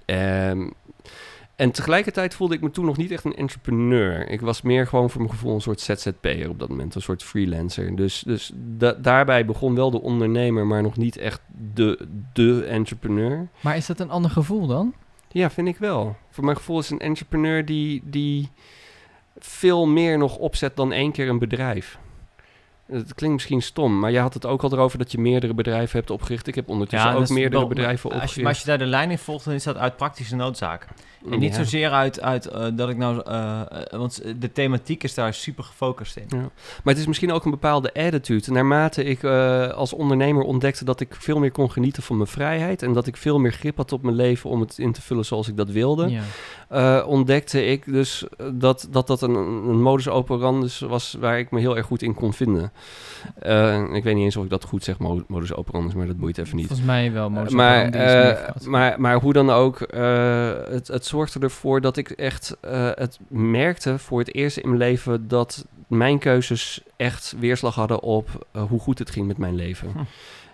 Ehm, en tegelijkertijd voelde ik me toen nog niet echt een entrepreneur. Ik was meer gewoon voor mijn gevoel een soort ZZP'er op dat moment, een soort freelancer. Dus, dus da- daarbij begon wel de ondernemer, maar nog niet echt de, de entrepreneur. Maar is dat een ander gevoel dan? Ja, vind ik wel. Voor mijn gevoel is een entrepreneur die, die veel meer nog opzet dan één keer een bedrijf. Het klinkt misschien stom, maar je had het ook al erover dat je meerdere bedrijven hebt opgericht. Ik heb ondertussen ook meerdere wel- bedrijven als je, opgericht. maar als je daar de lijn in volgt, dan is dat uit praktische noodzaak. En niet Ja. zozeer uit, uit eh, dat ik nou... eh, eh, want de thematiek is daar super gefocust in. Ja. Maar het is misschien ook een bepaalde attitude. Naarmate ik als ondernemer ontdekte dat ik veel meer kon genieten van mijn vrijheid en dat ik veel meer grip had op mijn leven om het in te vullen zoals ik dat wilde, Eh, ontdekte ik dus eh, dat dat, dat een, een modus operandus was waar ik me heel erg goed in kon vinden. Eh, ik weet niet eens of ik dat goed zeg, mo- modus operandus, maar dat boeit even niet. Volgens mij wel. modus maar, maar, maar hoe dan ook, het, het zorgde ervoor dat ik echt het merkte voor het eerst in mijn leven dat mijn keuzes echt weerslag hadden op hoe goed het ging met mijn leven. Hm.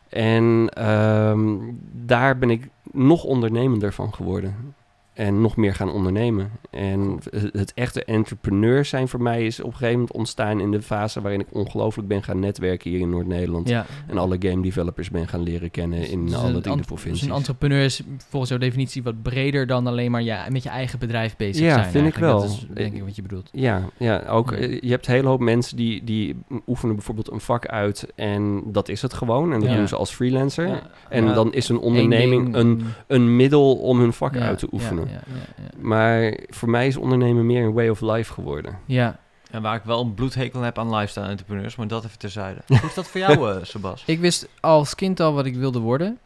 En ehm, daar ben ik nog ondernemender van geworden. En nog meer gaan ondernemen. En het, echte entrepreneur zijn voor mij is op een gegeven moment ontstaan in de fase waarin ik ongelooflijk ben gaan netwerken hier in Noord-Nederland. ja. En alle game developers ben gaan leren kennen in Dus alle een drie de ant- provincies. Dus een entrepreneur is volgens jouw definitie wat breder dan alleen maar ja, met je eigen bedrijf bezig Ja, zijn. vind ik wel. Dat is denk ik wat je bedoelt. Ja, ja ook. Ja. eh, Je hebt een hele hoop mensen die, die oefenen bijvoorbeeld een vak uit en dat is het gewoon. En dat Ja. doen ze als freelancer. Ja. En Ja. dan is een onderneming een, een middel om hun vak ja, uit te ja, oefenen. Ja, ja, ja. Maar voor mij is ondernemen meer een way of life geworden. Ja. En waar ik wel een bloedhekel heb aan lifestyle entrepreneurs, maar dat even terzijde. Hoe is dat voor jou, eh Sebas? Ik wist als kind al wat ik wilde worden.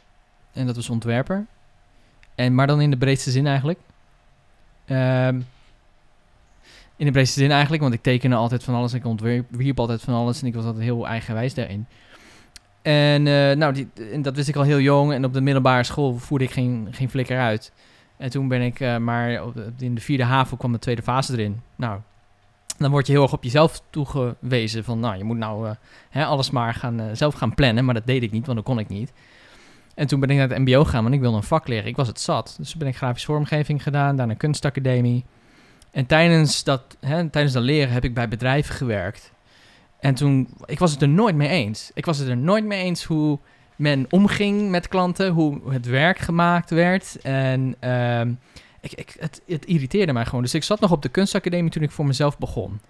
En dat was ontwerper. En, maar dan in de breedste zin eigenlijk. Ehm, in de breedste zin eigenlijk, want ik tekende altijd van alles. Ik ontwierp wierp altijd van alles en ik was altijd heel eigenwijs daarin. En eh, nou, die, en dat wist ik al heel jong. En op de middelbare school voerde ik geen, geen flikker uit. En toen ben ik eh, maar op in de vierde HAVO kwam de tweede fase erin. Nou, dan word je heel erg op jezelf toegewezen. Van nou, je moet nou eh, hè, alles maar gaan, eh, zelf gaan plannen. Maar dat deed ik niet, want dat kon ik niet. En toen ben ik naar het mbo gegaan, want ik wilde een vak leren. Ik was het zat. Dus toen ben ik grafische vormgeving gedaan, daarna kunstacademie. En tijdens dat, hè, tijdens dat leren heb ik bij bedrijven gewerkt. En toen, ik was het er nooit mee eens. Ik was het er nooit mee eens hoe men omging met klanten, hoe het werk gemaakt werd. En ehm, ik, ik, het, het irriteerde mij gewoon. Dus ik zat nog op de kunstacademie toen ik voor mezelf begon.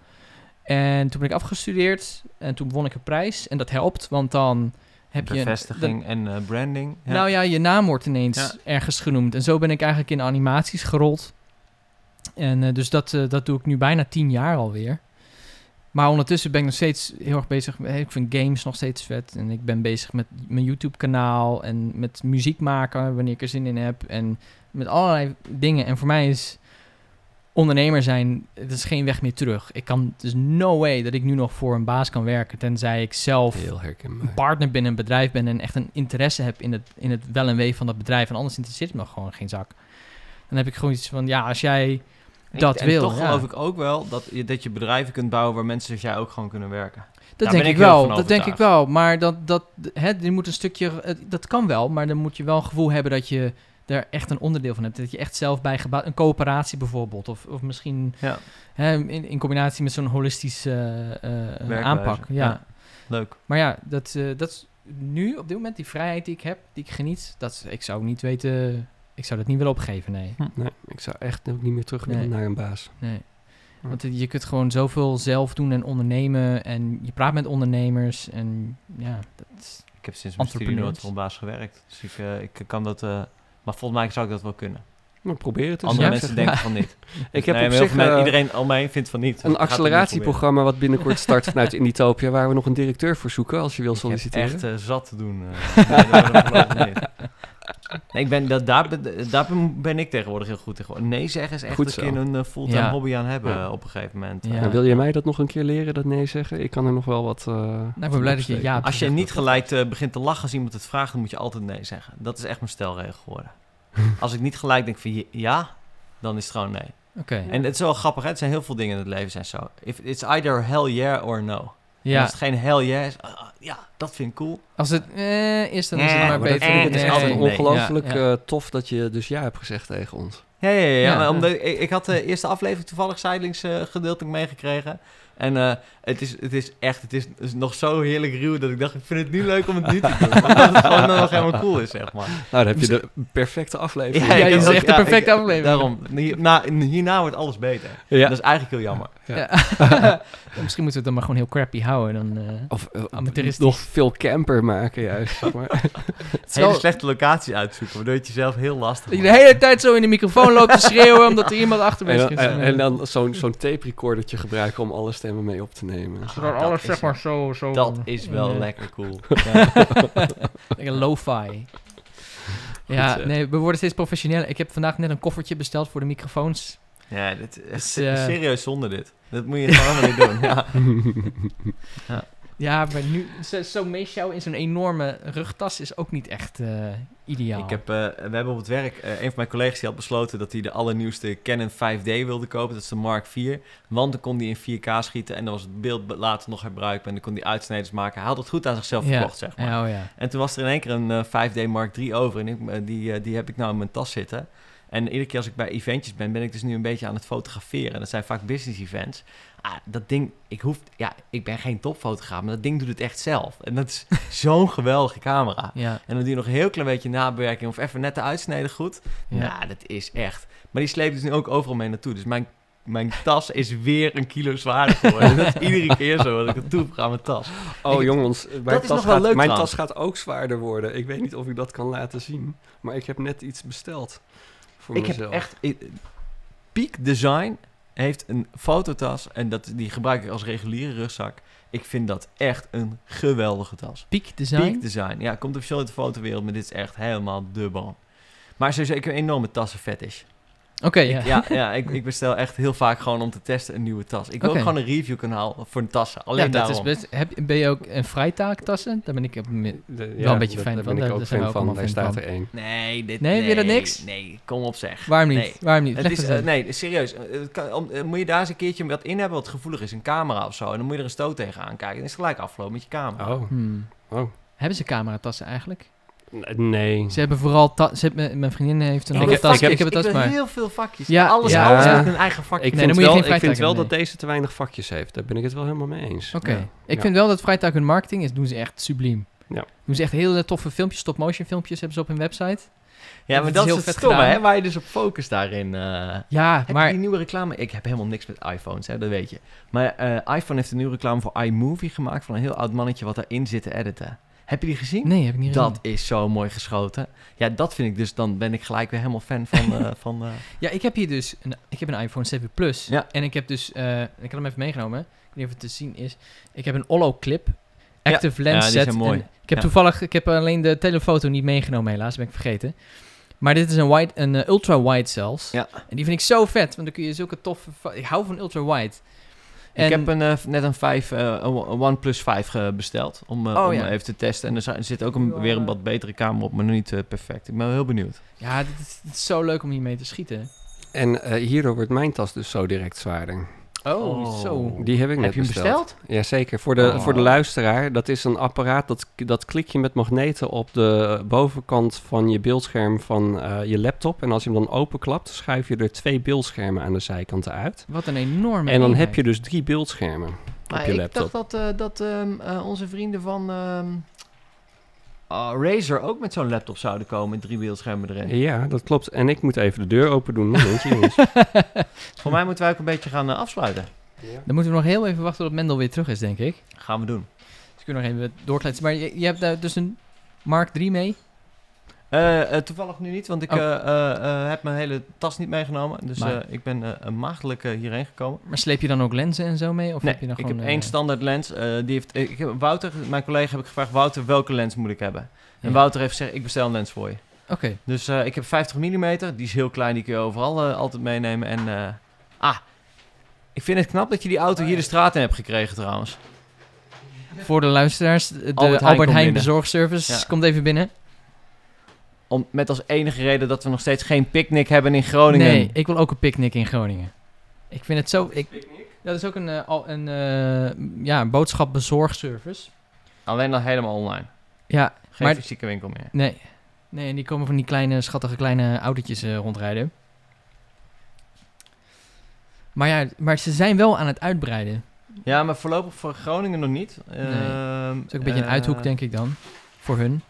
En toen ben ik afgestudeerd en toen won ik een prijs. En dat helpt, want dan heb je... Bevestiging en eh, branding. Ja. Nou ja, je naam wordt ineens Ja. ergens genoemd. En zo ben ik eigenlijk in animaties gerold. En eh, dus dat, eh, dat doe ik nu bijna tien jaar alweer. Maar ondertussen ben ik nog steeds heel erg bezig. met- Ik vind games nog steeds vet. En ik ben bezig met mijn YouTube-kanaal. En met muziek maken wanneer ik er zin in heb. En met allerlei dingen. En voor mij is ondernemer zijn, het is geen weg meer terug. Ik kan, dus no way dat ik nu nog voor een baas kan werken. Tenzij ik zelf een partner binnen een bedrijf ben en echt een interesse heb in het, in het wel en wee van dat bedrijf. En anders interesseert het me gewoon geen zak. Dan heb ik gewoon iets van, ja, als jij dat en wil. toch ja. geloof ik ook wel dat je, dat je bedrijven kunt bouwen waar mensen zoals jij ook gewoon kunnen werken. Dat Daar denk ik wel. Dat denk ik wel. Maar dat, dat, hè, je moet een stukje, het- dat kan wel, maar dan moet je wel een gevoel hebben dat je er echt een onderdeel van hebt. Dat je echt zelf bij gebouwd, een coöperatie bijvoorbeeld. Of, of misschien Ja. hè, in, in combinatie met zo'n holistische eh, eh, aanpak. Ja. Leuk. Maar ja, dat, eh, dat is nu op dit moment die vrijheid die ik heb, die ik geniet. Dat, ik zou niet weten, ik zou dat niet willen opgeven, nee. Nee, ik zou echt ook niet meer terug willen Nee. naar een baas. nee. Want je kunt gewoon zoveel zelf doen en ondernemen. En je praat met ondernemers. En ja, dat is- Ik heb sinds mijn studie nooit voor een baas gewerkt. Dus ik, eh, ik kan dat... eh, maar volgens mij zou ik dat wel kunnen. Maar probeer het eens. Andere Ja, mensen denken van niet. Ik heb Nee, op zich eh, iedereen om mij heen vindt van niet. Een acceleratieprogramma wat binnenkort start vanuit Inditopia, waar we nog een directeur voor zoeken als je wil proberen. Ik heb solliciteren. echt eh, zat te doen. nee, dat- dat. Nee, ik ben, dat, daar, ben- daar ben- ik tegenwoordig heel goed in. Nee zeggen is echt Goed een keer een eh, fulltime Ja. hobby aan hebben Ja. op een gegeven moment. Ja. Wil je mij dat nog een keer leren, dat nee zeggen? Ik kan er nog wel wat. eh, nou, ik ben van blij dat je ja Als je niet gelijk eh, begint te lachen als iemand het vraagt, dan moet je altijd nee zeggen. Dat is echt mijn stelregel geworden. Als ik niet gelijk denk van ja, dan is het gewoon nee. Oké, En het is wel grappig, hè? het zijn heel veel dingen in het leven zijn zo. If it's either hell yeah or no. En ja. als het geen hell yeah is, ah, ja, dat vind ik cool. Als het eh, is, dan is Ja, het maar beter. het is altijd nee, ongelooflijk ja, ja. eh, tof dat je dus ja hebt gezegd tegen ons. Ja, ja, ja. ja. Ja. Omdat, ik, ik had de eerste aflevering toevallig zijdelings eh gedeeltelijk meegekregen. En eh, het, is, het is echt, het is, het is nog zo heerlijk ruw dat ik dacht, ik vind het nu leuk om het nu te doen. Omdat het gewoon nog helemaal cool is, zeg maar. Nou, dan heb je de perfecte aflevering. Ja, heb is echt de perfecte aflevering. Daarom, hierna, hierna wordt alles beter. Ja. Dat is eigenlijk heel jammer. Ja. Misschien moeten we het dan maar gewoon heel crappy houden. Dan, eh, Of eh, Amateuristisch. nog veel camper maken juist. zeg maar. het is Hele wel- slechte locatie uitzoeken, waardoor je het jezelf heel lastig je de hele tijd zo in de microfoon loopt te schreeuwen omdat er iemand achter dan, is. en, en dan zo'n zo'n tape recordertje gebruiken om alle stemmen mee op te nemen. Zodat dat alles is zeg wel- maar zo... zo Dat is wel eh, lekker cool. Lekker lo-fi. Ja, zeg. nee, we worden steeds professioneler. Ik heb vandaag net een koffertje besteld voor de microfoons. Ja, dit is echt Dus, eh, serieus zonde dit. Dat moet je gewoon niet doen. Ja. Ja, maar nu, zo- zo'n meesjouwen in zo'n enorme rugtas is ook niet echt eh, ideaal. Ik heb, eh, we hebben op het werk, een van mijn collega's die had besloten dat hij de allernieuwste Canon 5D wilde kopen. Dat is de Mark IV. Want dan kon hij in 4K schieten en dan was het beeld later nog herbruikbaar. En dan kon hij uitsnijdes maken. Hij had het goed aan zichzelf Ja. verkocht, zeg maar. Oh ja. En toen was er in één keer een eh, 5D Mark III over. En ik, die, die heb ik nou in mijn tas zitten. En iedere keer als ik bij eventjes ben, ben ik dus nu een beetje aan het fotograferen. Dat zijn vaak business events. Ah, dat ding, ik hoef, ja, ik ben geen topfotograaf, maar dat ding doet het echt zelf. En dat is zo'n geweldige camera. Ja, En dan doe je nog een heel klein beetje nabewerking of even net de uitsneden goed. ja. Nou, dat is echt. Maar die sleept dus nu ook overal mee naartoe. Dus mijn, mijn tas is weer een kilo zwaarder geworden. dat is iedere keer zo dat ik het toe aan mijn tas. Oh Ik- jongens, mijn, Dat is tas, nog wel gaat, leuk mijn tas gaat ook zwaarder worden. Ik weet niet of ik dat kan laten zien. Maar ik heb net iets besteld. Voor Ik heb echt... ik- Peak Design heeft een fototas en dat, die gebruik ik als reguliere rugzak. Ik vind dat echt een geweldige tas. Peak design. Peak Design. Ja, komt veel uit de fotowereld, maar dit is echt helemaal de bal. Maar sowieso, ik heb een enorme tassenfetish. Oké, ja. Ik- ja, ja ik, ik bestel echt heel vaak gewoon om te testen een nieuwe tas. Ik wil ook gewoon een review kanaal voor een tassen. Alleen ja, dat daarom. is best. Heb, ben je ook een vrijtaaktassen? Daar ben ik De- wel een beetje dat- fan daar van. ben ik Daar ook fan ook van. Daar staat van. er één. Nee, dit, Nee, weer dat niks? Nee, kom op zeg. Waarom niet? Nee. Waarom niet? Het is, eens eh, nee, serieus. Eh, het kan- om- eh, moet je daar eens een keertje wat in hebben wat gevoelig is. Een camera of zo. En dan moet je er een stoot tegenaan kijken. Dan is het gelijk afgelopen met je camera. Oh, Hmm. oh. Hebben ze cameratassen eigenlijk? Nee. Ze hebben vooral... ze hebben, mijn vriendin heeft een heb- tas. ik heb- ik heb een tas, wil maar... heel veel vakjes. Ja, alles, ja. alles Ja. heeft een eigen vakje. Ik Nee, dan vind moet je wel, geen ik vind vrijtuig wel dat deze te weinig vakjes heeft. Daar ben ik het wel helemaal mee eens. Oké. Ja. Ik Ja. vind wel dat Freitag hun marketing is, doen ze echt subliem. Ja. Doen ze echt hele toffe filmpjes, stop-motion filmpjes hebben ze op hun website. ja, maar is dat is heel het vet gedaan. hè? Waar je dus op focus daarin... eh, Ja, maar die nieuwe reclame? Ik heb helemaal niks met iPhones, hè, dat weet je. Maar eh, iPhone heeft een nieuwe reclame voor iMovie gemaakt van een heel oud mannetje wat daarin zit te editen. Heb je die gezien? Nee, heb ik niet Dat is zo mooi geschoten. Ja, dat vind ik dus, dan ben ik gelijk weer helemaal fan van... eh, van eh, Ja, ik heb hier dus een, ik heb een iPhone 7 Plus. Ja. En ik heb dus, eh, ik heb hem even meegenomen. Ik weet niet of het te zien is. Ik heb een Ollo clip. Active Ja, lens set. zijn mooi. Ik heb Ja. toevallig, ik heb alleen de telefoto niet meegenomen helaas, ben ik vergeten. Maar dit is een, wide, een eh, ultra wide zelfs. Ja. En die vind ik zo vet, want dan kun je zulke toffe... Ik hou van ultra wide. En, Ik heb een, eh, net een, 5, eh, een OnePlus 5 ge- besteld om, eh, Oh, om ja. even te testen. En er zi- er zit ook een, weer een wat betere camera op, maar nog niet eh, perfect. Ik ben wel heel benieuwd. Ja, dit is, dit is zo leuk om hiermee te schieten. En eh, hierdoor wordt mijn tas dus zo direct zwaarder. Oh, Oh. zo. Die heb ik net Heb je hem besteld? Jazeker, voor de, Oh. voor de luisteraar. Dat is een apparaat, dat, dat klik je met magneten op de bovenkant van je beeldscherm van eh, je laptop. En als je hem dan openklapt, schuif je er twee beeldschermen aan de zijkanten uit. Wat een enorme En dan heb je dus drie beeldschermen op je ik laptop. dacht dat, eh, dat ehm, eh, onze vrienden van ah, Razer ook met zo'n laptop zouden komen met drie beeldschermen erin. Ja, dat klopt. En ik moet even de deur open doen. Momentje, jongens. Voor mij moeten wij ook een beetje gaan eh, afsluiten. Dan moeten we nog heel even wachten tot Mendel weer terug is, denk ik. Gaan we doen. Dus kunnen we nog even doorkletsen. Maar je, je hebt daar dus een Mark 3 mee? Eh, eh, toevallig nu niet, want ik Oh. eh, heb mijn hele tas niet meegenomen. Dus Maar- ik ben maagdelijk hierheen gekomen. Maar sleep je dan ook lenzen en zo mee? Of nee, heb je dan ik gewoon, heb één standaard lens. die heeft, ik heb, Wouter, mijn collega, heb ik gevraagd... Wouter, welke lens moet ik hebben? En ja. Wouter heeft gezegd, ik bestel een lens voor je. Oké. Dus ik heb 50 mm, die is heel klein, die kun je overal altijd meenemen. En ah, ik vind het knap dat je die auto hier de straat in hebt gekregen trouwens. Voor de luisteraars, de Albert Heijn bezorgservice Ja. komt even binnen. Om, met als enige reden dat we nog steeds geen picknick hebben in Groningen. Nee, ik wil ook een picknick in Groningen. Ik vind het zo... Ik, dat is ook een, al- een, eh, ja, een boodschapbezorgservice. Alleen al helemaal online. Ja, Geen Maar- fysieke winkel meer. nee. Nee, en die komen van die kleine, schattige kleine autootjes eh, rondrijden. Maar ja, maar ze zijn wel aan het uitbreiden. Ja, maar voorlopig voor Groningen nog niet. Nee. Ehm, Dat is ook een beetje een uithoek, denk ik dan. Voor hun.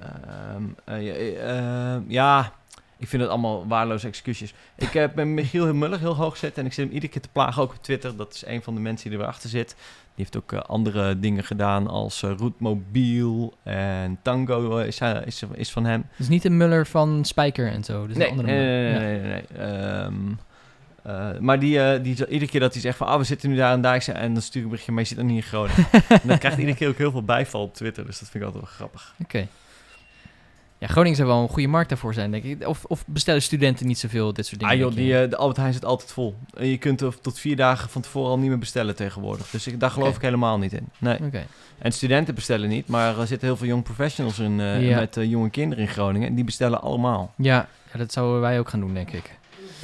Ehm, eh, ja, eh, ehm, ja, ik vind het allemaal waardeloze excuses. Ik heb met Michiel Muller heel hoog gezet en ik zit hem iedere keer te plagen, ook op Twitter. Dat is een van de mensen die er weer achter zit. Die heeft ook eh, andere dingen gedaan als eh Roetmobiel en Tango eh, is, is, is van hem. Dus niet een Muller van Spijker en zo. Dus nee, een andere nee, nee, nee. Ehm, eh, maar die, eh, die, iedere keer dat hij zegt van, ah, we zitten nu daar en daar, ik en dan stuur ik een berichtje, maar je zit nog niet in Groningen. en dat krijgt iedere keer ook heel veel bijval op Twitter, dus dat vind ik altijd wel grappig. Oké. Ja, Groningen zou wel een goede markt daarvoor zijn, denk ik. Of, of bestellen studenten niet zoveel dit soort dingen? Ah joh, die, eh, de Albert Heijn zit altijd vol. Je kunt er tot vier dagen van tevoren al niet meer bestellen tegenwoordig. Dus ik, daar geloof ik helemaal niet in. Nee. Oké. En studenten bestellen niet, maar er zitten heel veel young professionals in, eh, Ja. met eh, jonge kinderen in Groningen. En die bestellen allemaal. Ja, ja, dat zouden wij ook gaan doen, denk ik.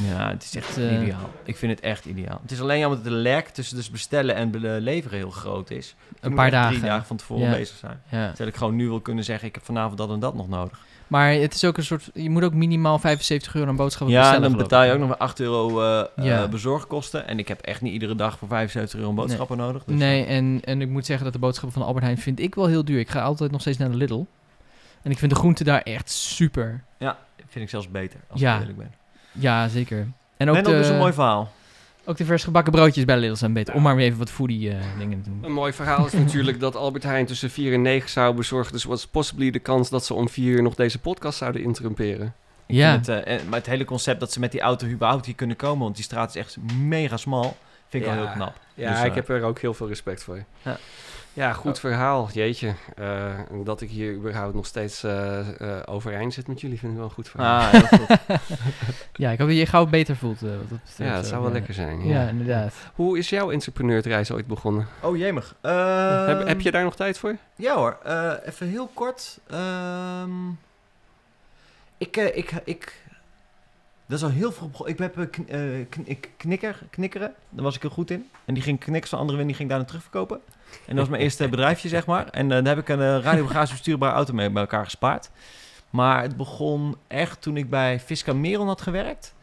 Ja, het is echt ideaal. Ik vind het echt ideaal. Het is alleen jammer dat de lerk tussen dus bestellen en leveren heel groot is. Een paar dagen. Drie dagen van tevoren Ja. bezig zijn. Ja. Terwijl ik gewoon nu wil kunnen zeggen, ik heb vanavond dat en dat nog nodig. Maar het is ook een soort... Je moet ook minimaal 75 euro aan boodschappen Ja, en bestellen, dan geloof betaal je ook nog weer 8 euro eh, Ja. eh, bezorgkosten. En ik heb echt niet iedere dag voor 75 euro boodschappen nodig. Dus Nee, en, en ik moet zeggen dat de boodschappen van Albert Heijn vind ik wel heel duur. Ik ga altijd nog steeds naar de Lidl. En ik vind de groenten daar echt super. vind ik zelfs beter, als Ja. ik eerlijk ben. Ja, zeker. En ook, En de, dus een mooi verhaal. Ook de vers gebakken broodjes bij de Lidl zijn beter. Ja. Om maar weer even wat foodie eh, dingen te doen. Een mooi verhaal is natuurlijk dat Albert Heijn tussen 4 en 9 zou bezorgen. Dus was possibly de kans dat ze om 4 uur nog deze podcast zouden interrumperen. Ja, het, eh, en- maar het hele concept dat ze met die auto überhaupt hier kunnen komen, want die straat is echt mega smal, vind ik Ja. wel heel knap. Ja, Dus, ik eh, heb er ook heel veel respect voor. Ja. Ja, goed verhaal. Jeetje. Eh, en dat ik hier überhaupt nog steeds eh, eh, overeind zit met jullie vind ik wel een goed verhaal. Ah, heel goed. ja, ik hoop dat je je gauw beter voelt. wat dat betreft. ja, het zou wel Ja. lekker zijn. Ja, Ja. inderdaad. Hoe is jouw entrepreneurreis ooit begonnen? Oh, jemig. heb, Ehm, heb je daar nog tijd voor? Ja hoor, eh, even heel kort. Ehm, ik, eh, ik, ik, dat is al heel begonnen. Ik heb eh, eh, kn- ik knikker, knikkeren, daar was ik heel goed in. En die ging knikkers van andere wind, die ging daarna terugverkopen. En dat was mijn eerste bedrijfje, zeg maar. En eh, daar heb ik een radiobagage bestuurbare auto mee bij elkaar gespaard. Maar het begon echt toen ik bij Fisca Meron had gewerkt.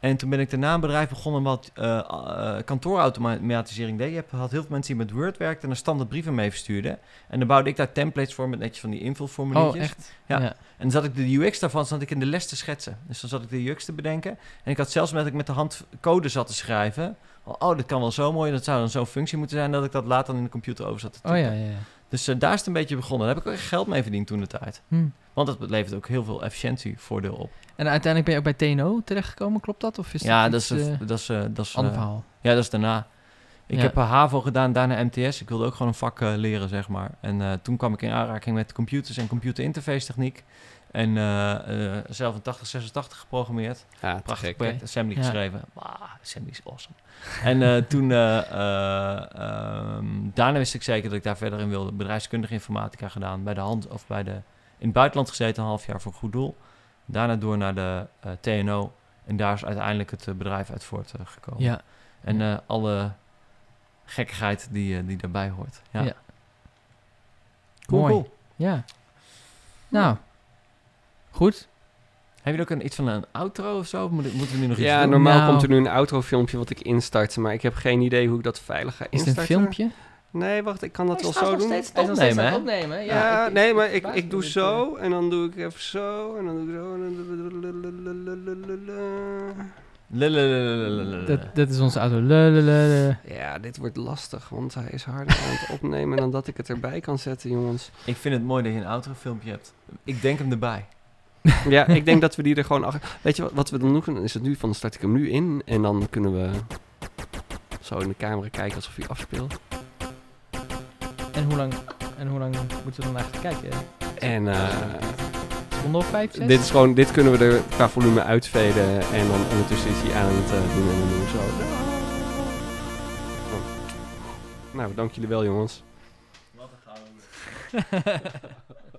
En toen ben ik daarna een bedrijf begonnen wat eh eh, kantoorautomatisering deed. Je hebt- had heel veel mensen die met Word werkten en er standaard brieven mee verstuurden. En dan bouwde ik daar templates voor met netjes van die invulformuliertjes. Oh, echt? Ja. Ja. En dan zat ik de UX daarvan zat ik in de les te schetsen. Dus dan zat ik de UX te bedenken. En ik had zelfs met ik met de hand code zat te schrijven. Oh, dit kan wel zo mooi. Dat zou dan zo'n functie moeten zijn dat ik dat later in de computer over zat te Oh typen. ja, ja. ja. Dus eh, daar is het een beetje begonnen. Daar heb ik ook echt geld mee verdiend toen de tijd. Hm. Want het levert ook heel veel efficiëntievoordeel op. En uiteindelijk ben je ook bij TNO terechtgekomen, klopt dat? Of is ja, dat, dat iets, is, een- dat is, eh, dat is, ander eh, verhaal? ja, dat is daarna. Ik Ja. heb een HAVO gedaan, daarna MTS. Ik wilde ook gewoon een vak eh, leren, zeg maar. En eh, toen kwam ik in aanraking met computers en computerinterface techniek. En eh, eh, zelf een 8086 geprogrammeerd. Ja, Prachtig project. Assembly Ja. geschreven. Wauw, Assembly is awesome. en eh, toen, eh, eh, ehm, daarna wist ik zeker dat ik daar verder in wilde. Bedrijfskundige informatica gedaan. Bij de hand, of bij de, in het buitenland gezeten, een half jaar voor een goed doel. Daarna door naar de TNO. En daar is uiteindelijk het bedrijf uit voortgekomen. Ja. En eh, alle gekkigheid die, die daarbij hoort. Ja. Ja. Cool, Mooi. cool. Ja. Nou, goed. Heb je ook een, iets van een outro of zo? Of moet- Moeten we nu nog iets Ja, doen? normaal Nou. komt er nu een outro-filmpje wat ik instart, maar ik heb geen idee hoe ik dat veilig ga Is het instarten. een filmpje? Nee, wacht, ik kan dat Hij wel zo nog doen. steeds steeds opnemen, het hè? opnemen. Ja, Ja, ik- nee, maar ik ik, doe dit, zo en dan doe ik even zo en dan doe ik zo en dan... Lululululululul. eh, Dat, dat is onze auto. Ja, dit wordt lastig, want hij is harder aan het opnemen dan dat ik het erbij kan zetten, jongens. Ik vind het mooi dat je een outro-filmpje hebt. Ik denk hem erbij. Ja, ik denk dat we die er gewoon achter... Weet je wat, wat we dan doen? Dan is het nu van, dan start ik hem nu in en dan kunnen we zo in de camera kijken alsof hij afspeelt. En hoe lang, en hoe lang moeten we dan eigenlijk kijken? En eh, of vijf, zes? dit, is gewoon, dit kunnen we er qua volume uitveden en dan ondertussen is hij aan het eh, doen en dan doen we zo. Oh. Nou, dank jullie wel jongens. Wat een gouden.